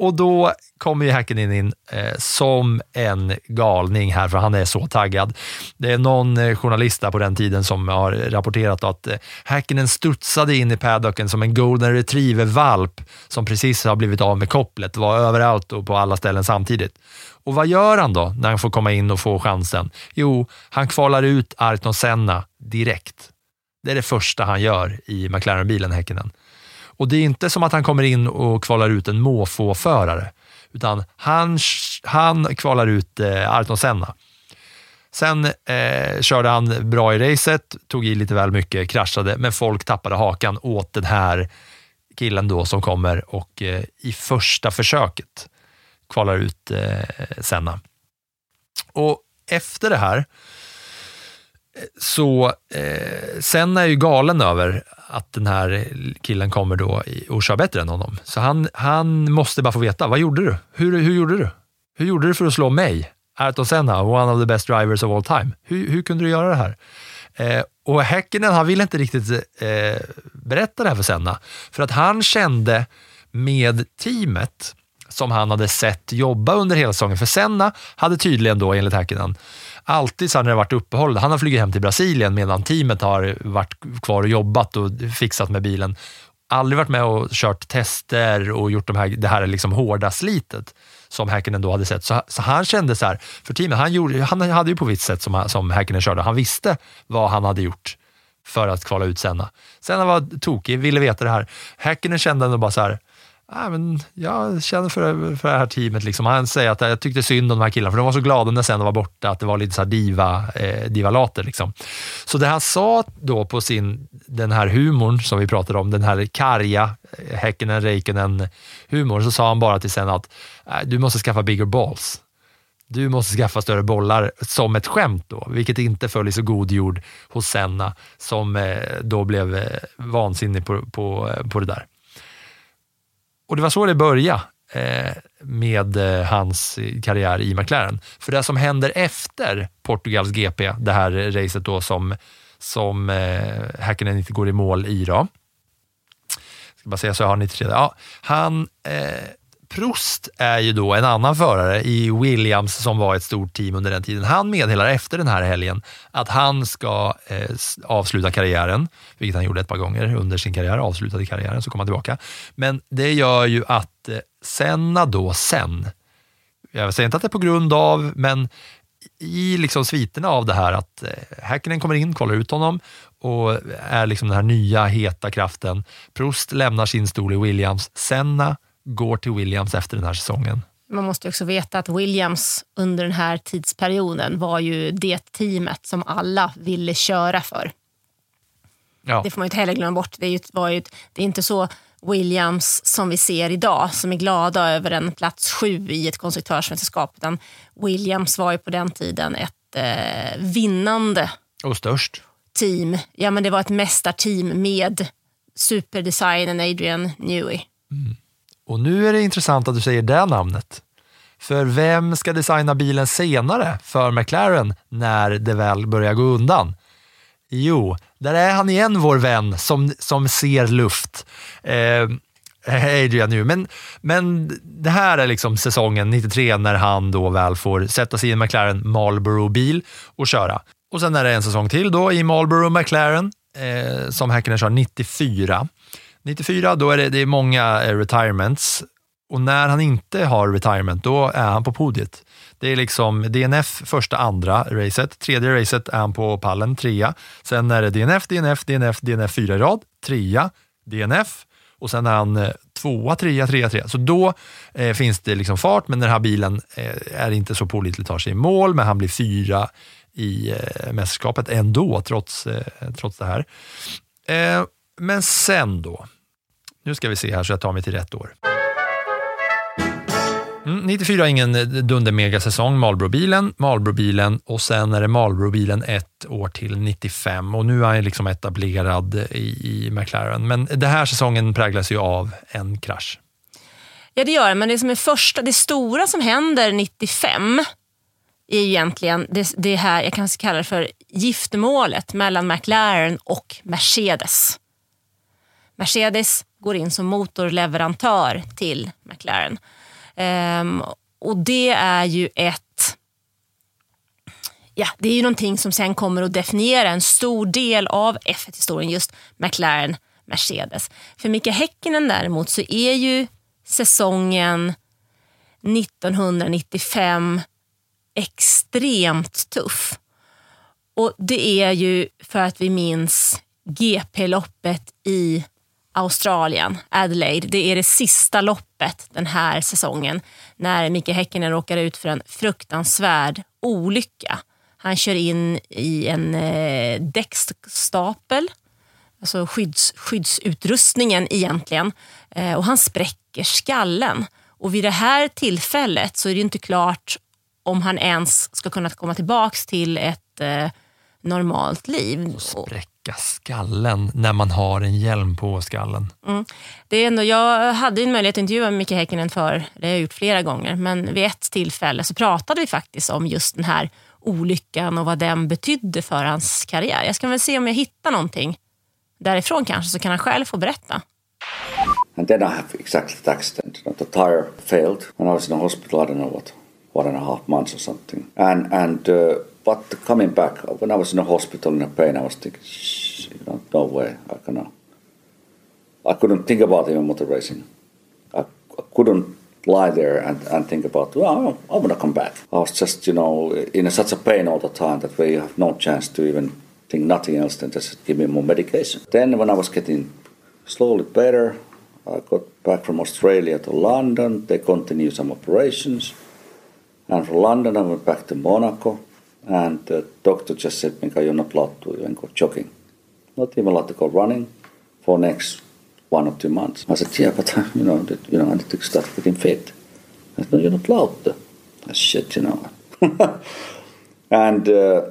och då kommer ju Häkkinen in eh, som en galning här, för han är så taggad. Det är någon eh, journalist där på den tiden som har rapporterat att eh, Häkkinen studsade in i paddocken som en golden retriever-valp som precis har blivit av med kopplet, var överallt och på alla ställen samtidigt. Och vad gör han då när han får komma in och få chansen? Jo, han kvalar ut Ayrton Senna direkt. Det är det första han gör i McLaren-bilen, Häkkinen. Och det är inte som att han kommer in och kvalar ut en måfå-förare, utan han, han kvalar ut eh, Ayrton Senna. Sen eh, körde han bra i racet, tog i lite väl mycket, kraschade, men folk tappade hakan åt den här killen då som kommer och eh, i första försöket kvalar ut eh, Senna. Och efter det här eh, så eh, Senna är ju galen över att den här killen kommer då och kör bättre än honom. Så han, han måste bara få veta, vad gjorde du? Hur, hur gjorde du? Hur gjorde du för att slå mig? Ayrton Senna, one of the best drivers of all time. Hur, hur kunde du göra det här? Eh, och Häkkinen, han ville inte riktigt eh, berätta det här för Senna, för att han kände med teamet som han hade sett jobba under hela säsongen. För Senna hade tydligen då, enligt Häkkinen, alltid så när det varit uppehåll, han har flugit hem till Brasilien medan teamet har varit kvar och jobbat och fixat med bilen. Aldrig varit med och kört tester och gjort de här, det här liksom hårda slitet som Häkkinen då hade sett. Så, så, han kände så här, för teamet, han, gjorde, han hade ju på visst sätt som, som Häkkinen körde, han visste vad han hade gjort för att kvala ut Senna. Senna var tokig, ville veta det här. Häkkinen kände ändå bara så här, Nej, men jag känner för, för det här teamet. Liksom. Han säger att jag tyckte synd om de här killarna, för de var så glada när sen var borta, att det var lite så här diva, eh, divalater. Liksom. Så det han sa då på sin, den här humorn som vi pratade om, den här karga Häckenen, Häkkinen, Räikkönen humorn, så sa han bara till sen att äh, du måste skaffa bigger balls. Du måste skaffa större bollar som ett skämt då, vilket inte föll i så god jord hos Senna som eh, då blev eh, vansinnig på, på, eh, på det där. Och det var så det började eh, med eh, hans karriär i McLaren. För det som händer efter Portugals GP, det här racet då som, som eh, Häkkinen inte går i mål i då. Jag ska bara säga så jag har 93. Ja, han, eh, Prost är ju då en annan förare i Williams som var ett stort team under den tiden. Han meddelar efter den här helgen att han ska eh, avsluta karriären, vilket han gjorde ett par gånger under sin karriär, avslutade karriären, så kom han tillbaka. Men det gör ju att eh, Senna då sen, jag säger inte att det är på grund av, men i liksom sviterna av det här att eh, Häkkinen kommer in, kollar ut honom och är liksom den här nya heta kraften. Prost lämnar sin stol i Williams. Senna går till Williams efter den här säsongen. Man måste också veta att Williams under den här tidsperioden var ju det teamet som alla ville köra för. Ja. Det får man inte heller glömma bort. Det är, ju, var ju, det är inte så Williams som vi ser idag som är glada över en plats sju i ett konstruktörsmästerskap. Utan Williams var ju på den tiden ett eh, vinnande och störst team. Ja, men det var ett mästarteam med superdesignen Adrian Newey. Mm. Och nu är det intressant att du säger det namnet. För vem ska designa bilen senare för McLaren när det väl börjar gå undan? Jo, där är han igen, vår vän som, som ser luft. Eh, Adrian nu. Men, men det här är liksom säsongen 93 när han då väl får sätta sig i en McLaren Marlboro-bil och köra. Och sen är det en säsong till då i Marlboro McLaren eh, som Häkkinen kör 94. 94, då är det, det är många eh, retirements Och när han inte har retirement, då är han på podiet. Det är liksom DNF första, andra racet. Tredje racet är han på pallen, trea. Sen är det DNF, DNF, DNF, DNF fyra i rad, trea, DNF och sen är han eh, tvåa, trea, trea, trea. Så då eh, finns det liksom fart, men den här bilen eh, är inte så pålitlig, tar sig i mål, men han blir fyra i eh, mästerskapet ändå, trots, eh, trots det här. Eh, men sen då, nu ska vi se här så jag tar mig till rätt år. Mm, 94 ingen dunder-megasäsong, Malbrobilen, Malbrobilen och sen är det Malbrobilen ett år till 95 och nu är han liksom etablerad i, i McLaren. Men den här säsongen präglas ju av en krasch. Ja, det gör det, men det som är första, det stora som händer 95 är egentligen det, det här, jag kanske kallar det för giftermålet mellan McLaren och Mercedes. Mercedes går in som motorleverantör till McLaren. Um, och det är ju ett Ja, det är ju någonting som sen kommer att definiera en stor del av F1-historien, just McLaren, Mercedes. För Mika Häkkinen däremot så är ju säsongen 1995 extremt tuff. Och det är ju för att vi minns GP-loppet i Australien, Adelaide. Det är det sista loppet den här säsongen när Mikael Häkkinen råkar ut för en fruktansvärd olycka. Han kör in i en eh, däckstapel, alltså skydds, skyddsutrustningen egentligen, eh, och han spräcker skallen. Och vid det här tillfället så är det inte klart om han ens ska kunna komma tillbaka till ett eh, normalt liv. Och spräcka skallen när man har en hjälm på skallen. Mm. Det är ändå, jag hade en möjlighet att intervjua Micke Häkkinen för, det har jag gjort flera gånger, men vid ett tillfälle så pratade vi faktiskt om just den här olyckan och vad den betydde för hans karriär. Jag ska väl se om jag hittar någonting därifrån kanske, så kan han själv få berätta. And then I have exactly the accident. The tire failed and I was in the hospital, I don't know what, one and a half months or something. And, and uh, but coming back, when I was in the hospital in the pain, I was thinking, you know, no way, I cannot. I couldn't think about even motor racing. I, I couldn't lie there and, and think about, well, I want to come back. I was just, you know, in such a pain all the time that you have no chance to even think nothing else than just give me more medication. Then when I was getting slowly better, I got back from Australia to London. They continued some operations. And from London, I went back to Monaco. And the doctor just said, Mika, you're not allowed to even go jogging. Not even allowed to go running for next one or two months. I said, yeah, but you know, that, you know, I need to start getting fit. I said, no, you're not allowed to. I shit, you know. and uh,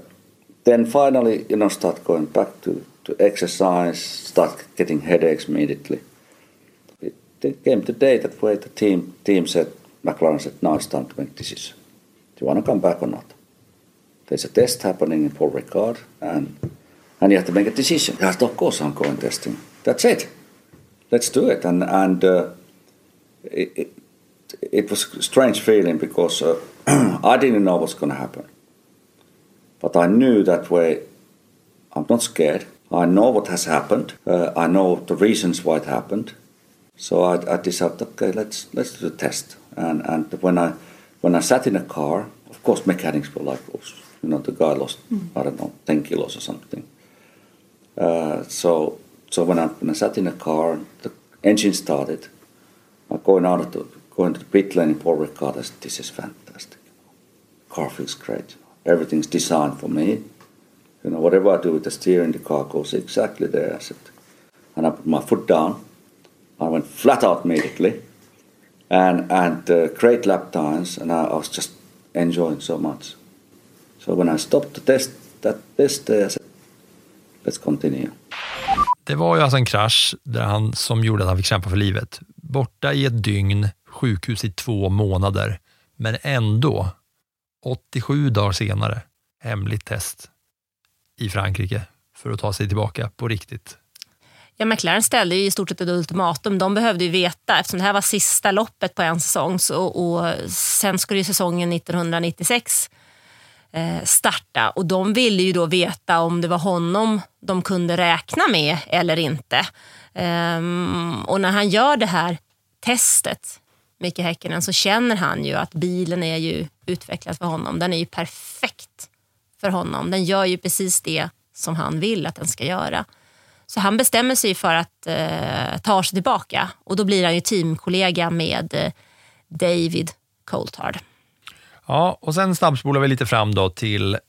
then finally, you know, start going back to, to exercise, start getting headaches immediately. It, it came the day that way the team team said, McLaren said, now it's time to make decision. Do you want to come back or not? There's a test happening in Paul Ricard, and and you have to make a decision. Yeah, of course I'm going testing. That's it. Let's do it. And and uh, it, it, it was a strange feeling because uh, I didn't know what's going to happen, but I knew that way. I'm not scared. I know what has happened. Uh, I know the reasons why it happened. So I, I decided, okay, let's let's do the test. And and when I when I sat in a car, of course, mechanics were like, oh, you know, the guy lost mm. I don't know ten kilos or something. Uh, so so when I when I sat in the car, the engine started. I'm going out of the going to the pit lane in Paul Ricard. I said, this is fantastic. Car feels great. Everything's designed for me. You know, whatever I do with the steering, the car goes exactly there. I said, and I put my foot down. I went flat out immediately, and and uh, great lap times, and I, I was just enjoying so much. So when I stopped the test, that test I said, let's continue. Det var ju alltså en krasch där han, som gjorde att han fick kämpa för livet. Borta i ett dygn, sjukhus i två månader, men ändå 87 dagar senare, hemligt test i Frankrike för att ta sig tillbaka på riktigt. Ja, McLaren ställde ju i stort sett ett ultimatum. De behövde ju veta, eftersom det här var sista loppet på en säsong så, och sen skulle ju säsongen 1996 eh, Eh, starta och de ville ju då veta om det var honom de kunde räkna med eller inte. Um, och när han gör det här testet Micke Häkkinen så känner han ju att bilen är ju utvecklad för honom. Den är ju perfekt för honom. Den gör ju precis det som han vill att den ska göra. Så han bestämmer sig för att eh, ta sig tillbaka och då blir han ju teamkollega med eh, David Coulthard. Ja, och sen snabbspolar vi lite fram då till eh,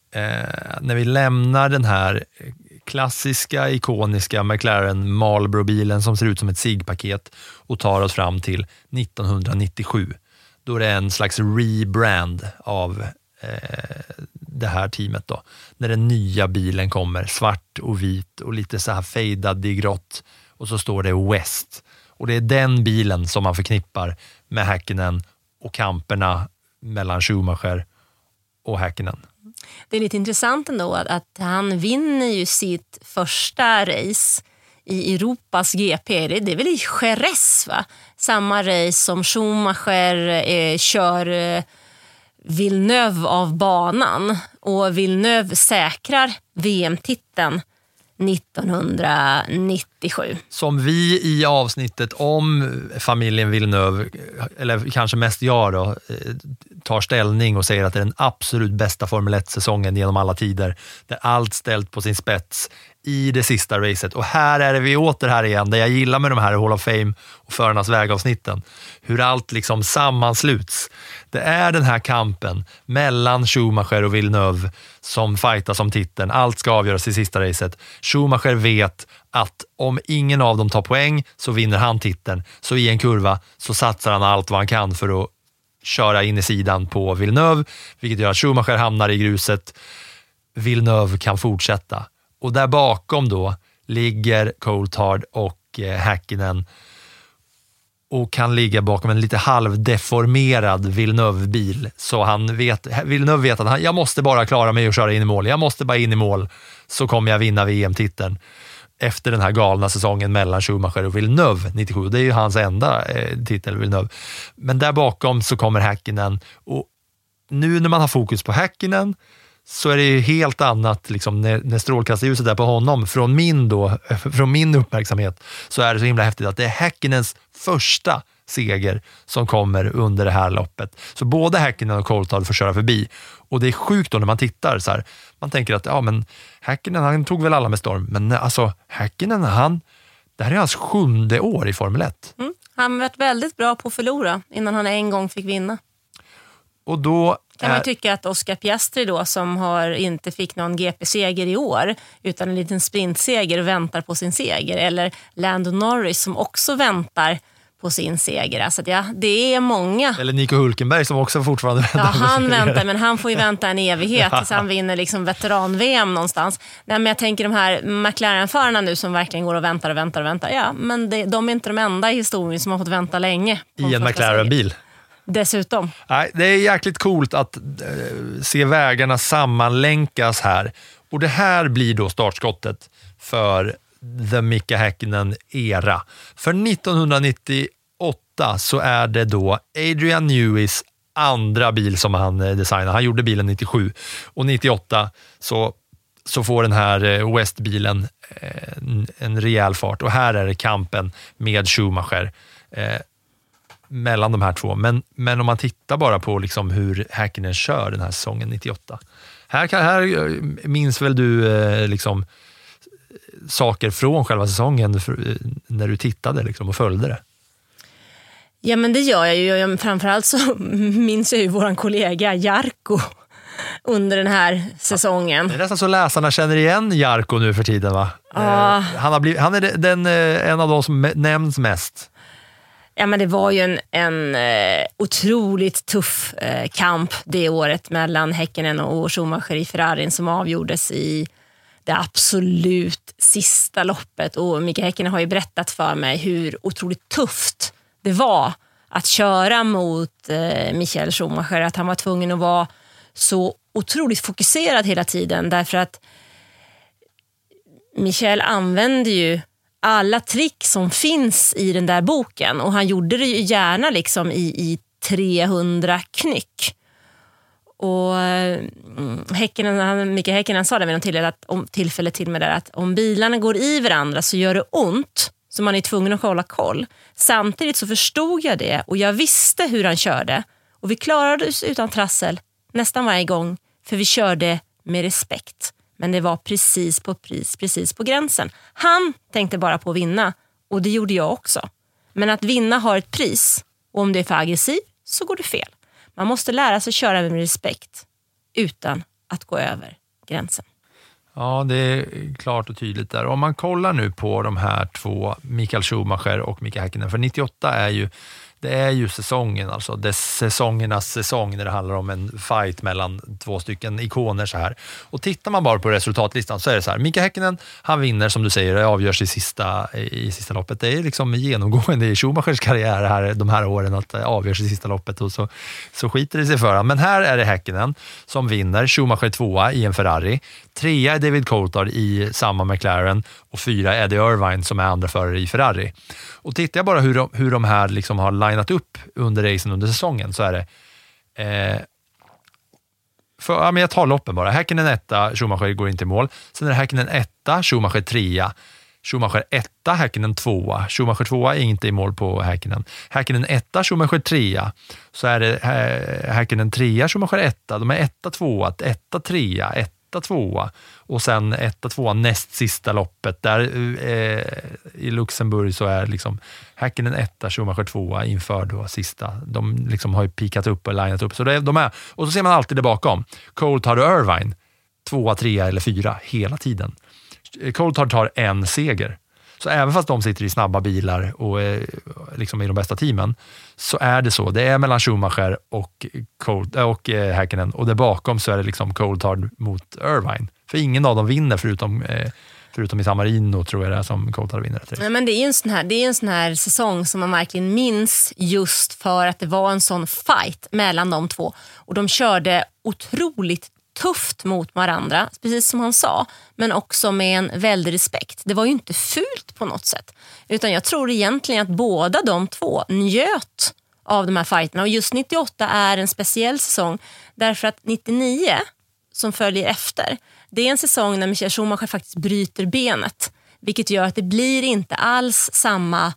när vi lämnar den här eh, klassiska, ikoniska McLaren Marlboro-bilen som ser ut som ett SIG-paket och tar oss fram till 1997. Då är det en slags rebrand av eh, det här teamet. Då. När den nya bilen kommer, svart och vit och lite så här fejdad i grått och så står det West. Och det är den bilen som man förknippar med Häkkinen och kamperna mellan Schumacher och Häkkinen. Det är lite intressant ändå att, han vinner ju sitt första race i Europas GP. Det, det är väl i Jerez, va? Samma race som Schumacher eh, kör eh, Villeneuve av banan. Och Villeneuve säkrar VM-titeln 1997. Som vi i avsnittet om familjen Villeneuve, eller kanske mest jag då, eh, tar ställning och säger att det är den absolut bästa Formel 1-säsongen genom alla tider. Där allt ställt på sin spets i det sista racet. Och här är det vi åter här igen, det jag gillar med de här Hall of Fame och Förarnas Väg-avsnitten. Hur allt liksom sammansluts. Det är den här kampen mellan Schumacher och Villeneuve som fightas om titeln. Allt ska avgöras i sista racet. Schumacher vet att om ingen av dem tar poäng så vinner han titeln. Så i en kurva så satsar han allt vad han kan för att köra in i sidan på Villeneuve, vilket gör att Schumacher hamnar i gruset. Villeneuve kan fortsätta. Och där bakom då ligger Coulthard och eh, Häkkinen och kan ligga bakom en lite halvdeformerad Villeneuve-bil. Så han vet, Villeneuve vet att han, jag måste bara klara mig och köra in i mål. Jag måste bara in i mål så kommer jag vinna VM-titeln efter den här galna säsongen mellan Schumacher och Villeneuve 97. Det är ju hans enda eh, titel, Villeneuve. Men där bakom så kommer Häkkinen och nu när man har fokus på Häkkinen så är det ju helt annat liksom, när, när strålkastarljuset är på honom. Från min, då, från min uppmärksamhet så är det så himla häftigt att det är Häkkinens första seger som kommer under det här loppet. Så både Häkkinen och Coulthard får köra förbi. Och det är sjukt då när man tittar, så här, man tänker att ja, men Häkkinen han tog väl alla med storm, men alltså Häkkinen, han, det här är hans sjunde år i Formel 1. Mm. Han har varit väldigt bra på att förlora innan han en gång fick vinna. Och då kan man tycka att Oscar Piastri då, som har, inte fick någon GP-seger i år, utan en liten sprintseger och väntar på sin seger. Eller Lando Norris som också väntar på sin seger. Alltså ja, det är många. Eller Nico Hulkenberg som också fortfarande väntar ja, han väntar, men han får ju vänta en evighet tills han vinner liksom veteran-VM någonstans. Nej, men jag tänker de här McLaren-förarna nu som verkligen går och väntar och väntar och väntar. Ja, men det, de är inte de enda i historien som har fått vänta länge. I en McLaren-bil. Dessutom. Nej, det är jäkligt coolt att eh, se vägarna sammanlänkas här. Och det här blir då startskottet för The Mika Häkkinen-era. För 1998 så är det då Adrian Newies andra bil som han eh, designade. Han gjorde bilen 97 och 98 så, så får den här eh, West-bilen eh, en, en rejäl fart och här är det kampen med Schumacher. Eh, mellan de här två. Men, men om man tittar bara på liksom hur Häkkinen kör den här säsongen 98. Här, kan, här minns väl du eh, liksom, saker från själva säsongen för, när du tittade liksom, och följde det? Ja men det gör jag ju. Framförallt så minns jag ju vår kollega Jarko under den här säsongen. Det är nästan så läsarna känner igen Jarko nu för tiden va? Ah. Han, har blivit, han är den, eh, en av de som nämns mest. Ja, men det var ju en, en eh, otroligt tuff kamp det året mellan Häkkinen och Schumacher i Ferrarin som avgjordes i det absolut sista loppet. Och Mika Häkkinen har ju berättat för mig hur otroligt tufft det var att köra mot eh, Michael Schumacher. Att han var tvungen att vara så otroligt fokuserad hela tiden därför att Michael använde ju alla trick som finns i den där boken och han gjorde det ju gärna liksom i, i 300 knyck. Och mm, Mikael Häkkinen sa det vid något tillfälle, att, om, tillfälle till mig det, att om bilarna går i varandra så gör det ont så man är tvungen att hålla koll. Samtidigt så förstod jag det och jag visste hur han körde och vi klarade oss utan trassel nästan varje gång för vi körde med respekt. Men det var precis på pris, precis på gränsen. Han tänkte bara på att vinna och det gjorde jag också. Men att vinna har ett pris och om det är för aggressiv så går det fel. Man måste lära sig köra med respekt utan att gå över gränsen. Ja, det är klart och tydligt där. Om man kollar nu på de här två, Mikael Schumacher och Mika Häkkinen, för 98 är ju det är ju säsongen, alltså. Det är säsongernas säsong när det handlar om en fight mellan två stycken ikoner. så här. Och Tittar man bara på resultatlistan så är det så här. Mika Häkkinen, han vinner som du säger, det avgörs i sista, i sista loppet. Det är liksom genomgående i Schumachers karriär här, de här åren att det avgörs i sista loppet och så, så skiter det sig för honom. Men här är det Häkkinen som vinner, Schumacher tvåa i en Ferrari. Trea är David Coulthard i samma McLaren och fyra är Eddie Irvine som är andra förare i Ferrari. Och tittar jag bara hur de, hur de här liksom har linat upp under racen under säsongen så är det eh, för, ja, men jag tar loppen bara. Häkkinen etta, Schumacher går inte i mål. Sen är det Häkkinen etta, Schumacher trea. Schumacher etta, Häkkinen tvåa. Schumacher tvåa är inte i mål på Häkkinen. Häkkinen etta, Schumacher trea. Så är det eh, Häkkinen trea, Schumacher etta. De är etta, tvåa, etta, trea, etta etta, tvåa och sen etta, tvåa näst sista loppet. Där eh, i Luxemburg så är liksom Häkkinen etta, Schumacher tvåa inför då sista. De liksom har ju pikat upp och linat upp. Så det, de är, och så ser man alltid det bakom. Cole och Irvine, tvåa, trea eller fyra hela tiden. Coulthard tar en seger. Så även fast de sitter i snabba bilar och är liksom i de bästa teamen, så är det så. Det är mellan Schumacher och, Cold, äh, och eh, Häkkinen och där bakom så är det liksom Coulthard mot Irvine. För ingen av dem vinner förutom eh, Förutom i Samarino, tror jag det är som Coulthard vinner. Ja, men det, är en sån här, det är en sån här säsong som man verkligen minns just för att det var en sån fight mellan de två. Och De körde otroligt tufft mot varandra, precis som han sa, men också med en väldig respekt. Det var ju inte fult på något sätt. Utan jag tror egentligen att båda de två njöt av de här fighterna. Och just 98 är en speciell säsong därför att 99, som följer efter, det är en säsong när Michael Schumacher faktiskt bryter benet. Vilket gör att det blir inte alls samma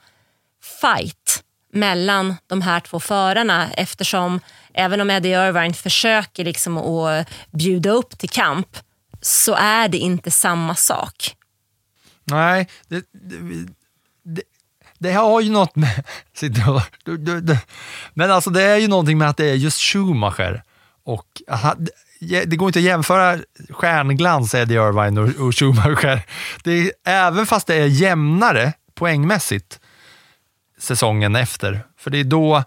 fight mellan de här två förarna eftersom även om Eddie Irvine försöker liksom att bjuda upp till kamp så är det inte samma sak. Nej, det, det, det, det har ju något med... Men alltså det är ju någonting med att det är just Schumacher och det går inte att jämföra stjärnglans Eddie Irvine och, och Schumacher. Det är, även fast det är jämnare poängmässigt säsongen efter, för det är då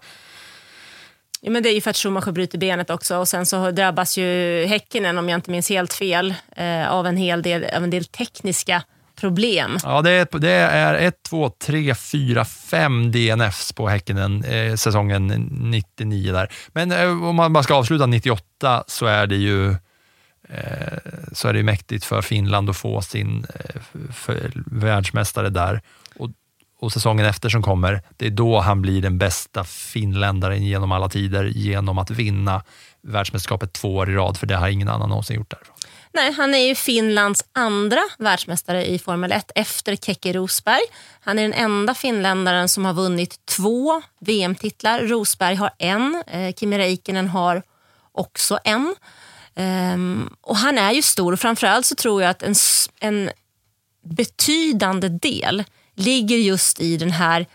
Ja, men det är ju för att Schumacher bryter benet också och sen så drabbas ju Häckenen, om jag inte minns helt fel, eh, av, en hel del, av en del tekniska problem. Ja, det är, det är ett, två, tre, fyra, fem DNFs på Häckenen eh, säsongen 99 där. Men eh, om man bara ska avsluta 98 så är det ju eh, så är det mäktigt för Finland att få sin eh, världsmästare där och säsongen efter som kommer, det är då han blir den bästa finländaren genom alla tider genom att vinna världsmästerskapet två år i rad, för det har ingen annan någonsin gjort därifrån. Nej, han är ju Finlands andra världsmästare i Formel 1 efter Keke Rosberg. Han är den enda finländaren som har vunnit två VM-titlar. Rosberg har en, eh, Kimi Räikkönen har också en. Ehm, och Han är ju stor och framförallt så tror jag att en, en betydande del ligger just i den här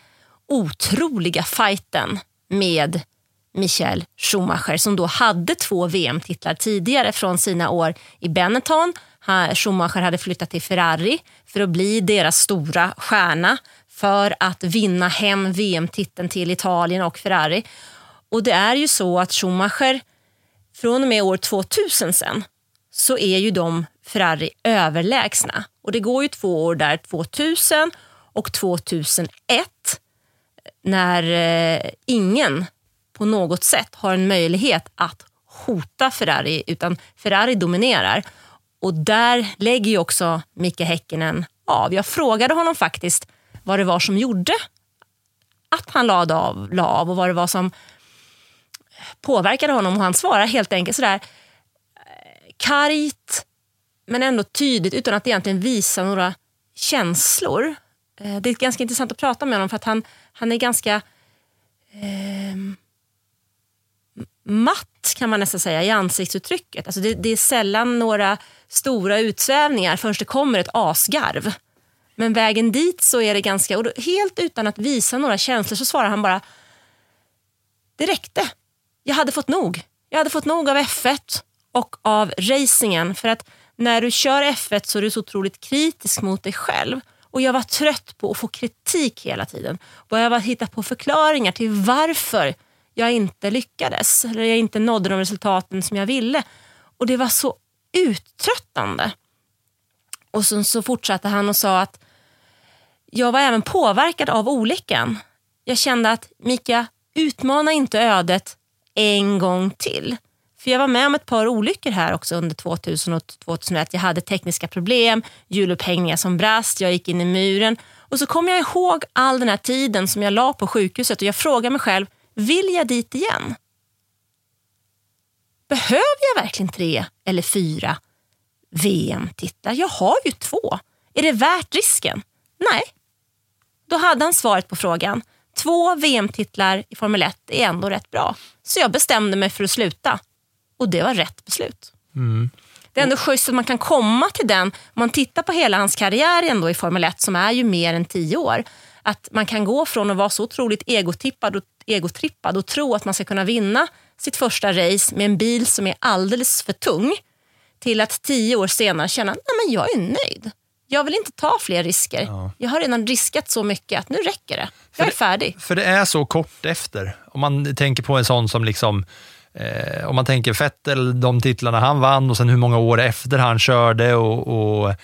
otroliga fighten med Michael Schumacher som då hade två VM-titlar tidigare från sina år i Benetton. Schumacher hade flyttat till Ferrari för att bli deras stora stjärna för att vinna hem VM-titeln till Italien och Ferrari. Och det är ju så att Schumacher, från och med år 2000 sen, så är ju de Ferrari överlägsna. Och det går ju två år där, 2000 och 2001 när eh, ingen på något sätt har en möjlighet att hota Ferrari utan Ferrari dominerar. Och där lägger ju också Micke Häkkinen av. Jag frågade honom faktiskt vad det var som gjorde att han lade av, la av och vad det var som påverkade honom. Och han svarar helt enkelt sådär eh, kargt men ändå tydligt utan att egentligen visa några känslor Eh, det är ganska intressant att prata med honom för att han, han är ganska eh, matt kan man nästan säga i ansiktsuttrycket. Alltså det, det är sällan några stora utsvävningar förrän det kommer ett asgarv. Men vägen dit så är det ganska, och då, helt utan att visa några känslor så svarar han bara det räckte. Jag hade fått nog. Jag hade fått nog av F1 och av racingen för att när du kör F1 så är du så otroligt kritisk mot dig själv. Och jag var trött på att få kritik hela tiden. Och jag var hitta på förklaringar till varför jag inte lyckades eller jag inte nådde de resultaten som jag ville. Och det var så uttröttande. Och sen så fortsatte han och sa att jag var även påverkad av olyckan. Jag kände att Mika, utmana inte ödet en gång till. För jag var med om ett par olyckor här också under 2000 och 2001. Jag hade tekniska problem, hjulupphängningar som brast, jag gick in i muren. Och så kom jag ihåg all den här tiden som jag la på sjukhuset och jag frågade mig själv, vill jag dit igen? Behöver jag verkligen tre eller fyra VM-titlar? Jag har ju två. Är det värt risken? Nej. Då hade han svaret på frågan. Två VM-titlar i Formel 1 är ändå rätt bra. Så jag bestämde mig för att sluta. Och det var rätt beslut. Mm. Det är ändå schysst att man kan komma till den, om man tittar på hela hans karriär ändå i Formel 1 som är ju mer än tio år. Att man kan gå från att vara så otroligt egotippad och egotrippad och tro att man ska kunna vinna sitt första race med en bil som är alldeles för tung till att tio år senare känna att jag är nöjd. Jag vill inte ta fler risker. Ja. Jag har redan riskat så mycket att nu räcker det. Jag är färdig. För det är så kort efter. Om man tänker på en sån som liksom Eh, om man tänker Vettel, de titlarna han vann och sen hur många år efter han körde och, och,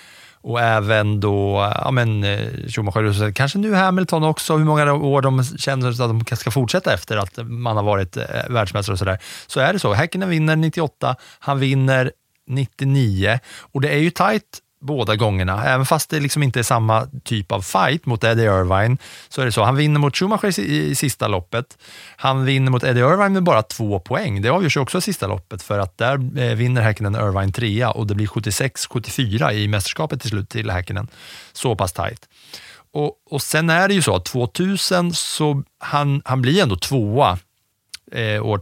och även då ja, men, eh, Schumacher och kanske nu Hamilton också, hur många år de känner att de ska fortsätta efter att man har varit eh, världsmästare och sådär. Så är det så. Häkkinen vinner 98, han vinner 99 och det är ju tajt båda gångerna. Även fast det liksom inte är samma typ av fight mot Eddie Irvine, så är det så. Han vinner mot Schumacher i, i sista loppet. Han vinner mot Eddie Irvine med bara två poäng. Det avgörs också i sista loppet, för att där eh, vinner Häkkinen Irvine trea och det blir 76-74 i mästerskapet till slut till Häkkinen. Så pass tajt. Och, och sen är det ju så att 2000 så han, han blir ändå tvåa eh, år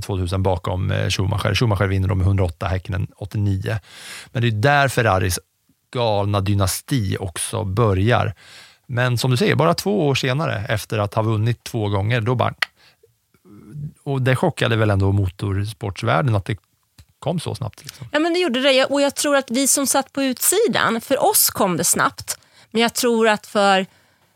2000 eh, bakom eh, Schumacher. Schumacher vinner då med 108, Häkkinen 89. Men det är där Ferraris galna dynasti också börjar. Men som du säger, bara två år senare, efter att ha vunnit två gånger, då bara... Och det chockade väl ändå motorsportsvärlden att det kom så snabbt. Liksom. Ja, men det gjorde det. Och jag tror att vi som satt på utsidan, för oss kom det snabbt. Men jag tror att för,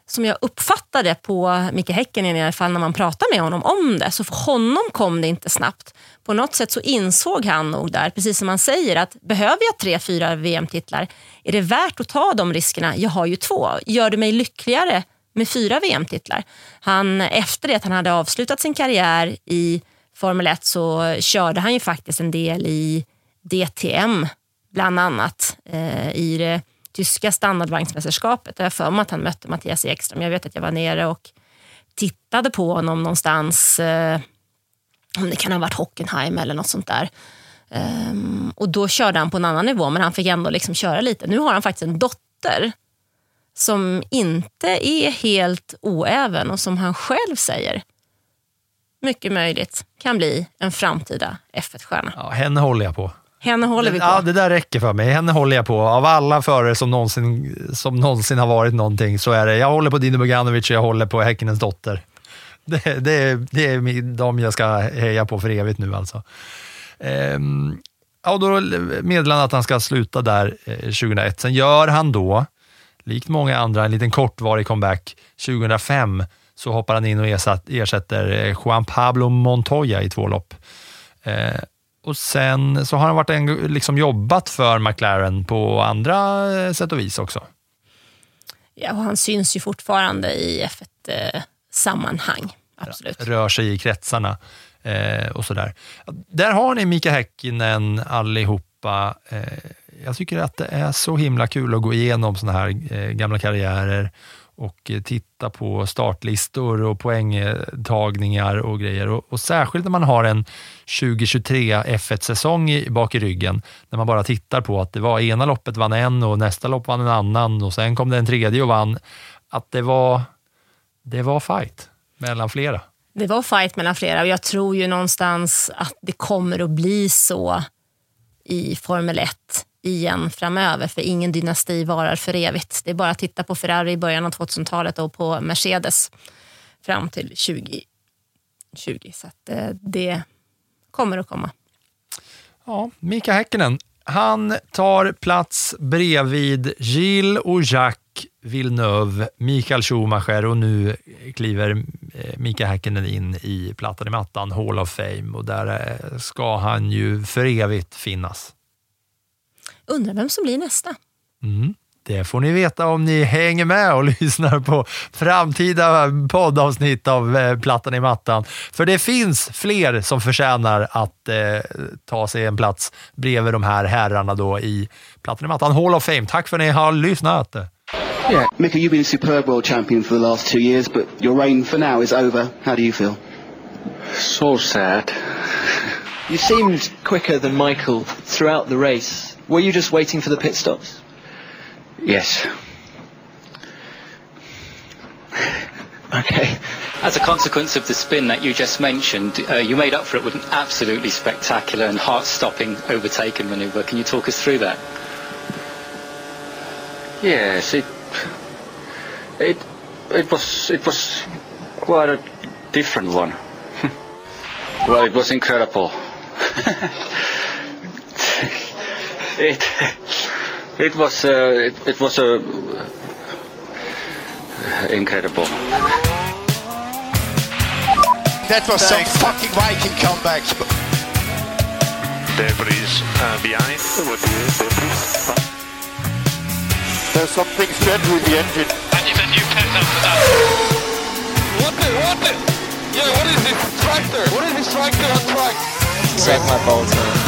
som jag uppfattade på Micke Häkkinen i alla fall när man pratade med honom om det, så för honom kom det inte snabbt. På något sätt så insåg han nog där, precis som han säger, att behöver jag tre, fyra VM-titlar, är det värt att ta de riskerna? Jag har ju två. Gör det mig lyckligare med fyra VM-titlar? Han, efter det att han hade avslutat sin karriär i Formel 1 så körde han ju faktiskt en del i DTM, bland annat, eh, i det tyska standardvagnsmästerskapet. Jag har för mig att han mötte Mattias Ekström. Jag vet att jag var nere och tittade på honom någonstans, eh, om det kan ha varit Hockenheim eller något sånt där. Um, och då körde han på en annan nivå, men han fick ändå liksom köra lite. Nu har han faktiskt en dotter som inte är helt oäven och som han själv säger, mycket möjligt kan bli en framtida F1-stjärna. Ja, henne håller jag på. Henne håller vi på. Ja, det där räcker för mig. Henne håller jag på. Av alla förare som någonsin, som någonsin har varit någonting så är det, jag håller på Dino Boganovic och jag håller på Häckinens dotter. Det, det, är, det är de jag ska heja på för evigt nu alltså. Ehm, ja, då meddelar han att han ska sluta där eh, 2001. Sen gör han då, likt många andra, en liten kortvarig comeback 2005 så hoppar han in och ersätter eh, Juan Pablo Montoya i två lopp. Eh, och sen så har han varit en, liksom jobbat för McLaren på andra eh, sätt och vis också. Ja, och han syns ju fortfarande i F1, sammanhang. Absolut. Rör sig i kretsarna eh, och sådär. Där har ni Mika Häkkinen allihopa. Eh, jag tycker att det är så himla kul att gå igenom sådana här eh, gamla karriärer och titta på startlistor och poängtagningar och grejer. Och, och särskilt när man har en 2023 F1-säsong bak i ryggen, när man bara tittar på att det var ena loppet vann en och nästa lopp vann en annan och sen kom det en tredje och vann. att det var, det var fight mellan flera. Det var fight mellan flera och jag tror ju någonstans att det kommer att bli så i Formel 1 igen framöver, för ingen dynasti varar för evigt. Det är bara att titta på Ferrari i början av 2000-talet och på Mercedes fram till 2020. Så att eh, det kommer att komma. Ja, Mika Häkkinen, han tar plats bredvid Gilles och Jacques Villeneuve, Mikael Schumacher och nu kliver eh, Mika Häkkinen in i plattan i mattan, Hall of Fame och där eh, ska han ju för evigt finnas. Undrar vem som blir nästa? Mm. Det får ni veta om ni hänger med och lyssnar på framtida poddavsnitt av eh, Plattan i mattan. För det finns fler som förtjänar att eh, ta sig en plats bredvid de här herrarna då i Plattan i mattan Hall of Fame. Tack för att ni har lyssnat. Yeah, Mika, you've been a superb world champion for the last two years, but your reign for now is over. How do you feel? So sad. You seemed quicker than Michael throughout the race. Were you just waiting for the pit stops? Yes. Okay. As a consequence of the spin that you just mentioned, uh, you made up for it with an absolutely spectacular and heart-stopping overtaken maneuver. Can you talk us through that? Yes, it it it was it was quite a different one. well, it was incredible. it it was uh, it, it was a uh, incredible. That was some fucking Viking comeback. Debris uh, behind. There's something strange with the engine. And you've a new pet after that. What the, what the? Yeah, what is this tractor? What is this tractor on track? Save my balls, man.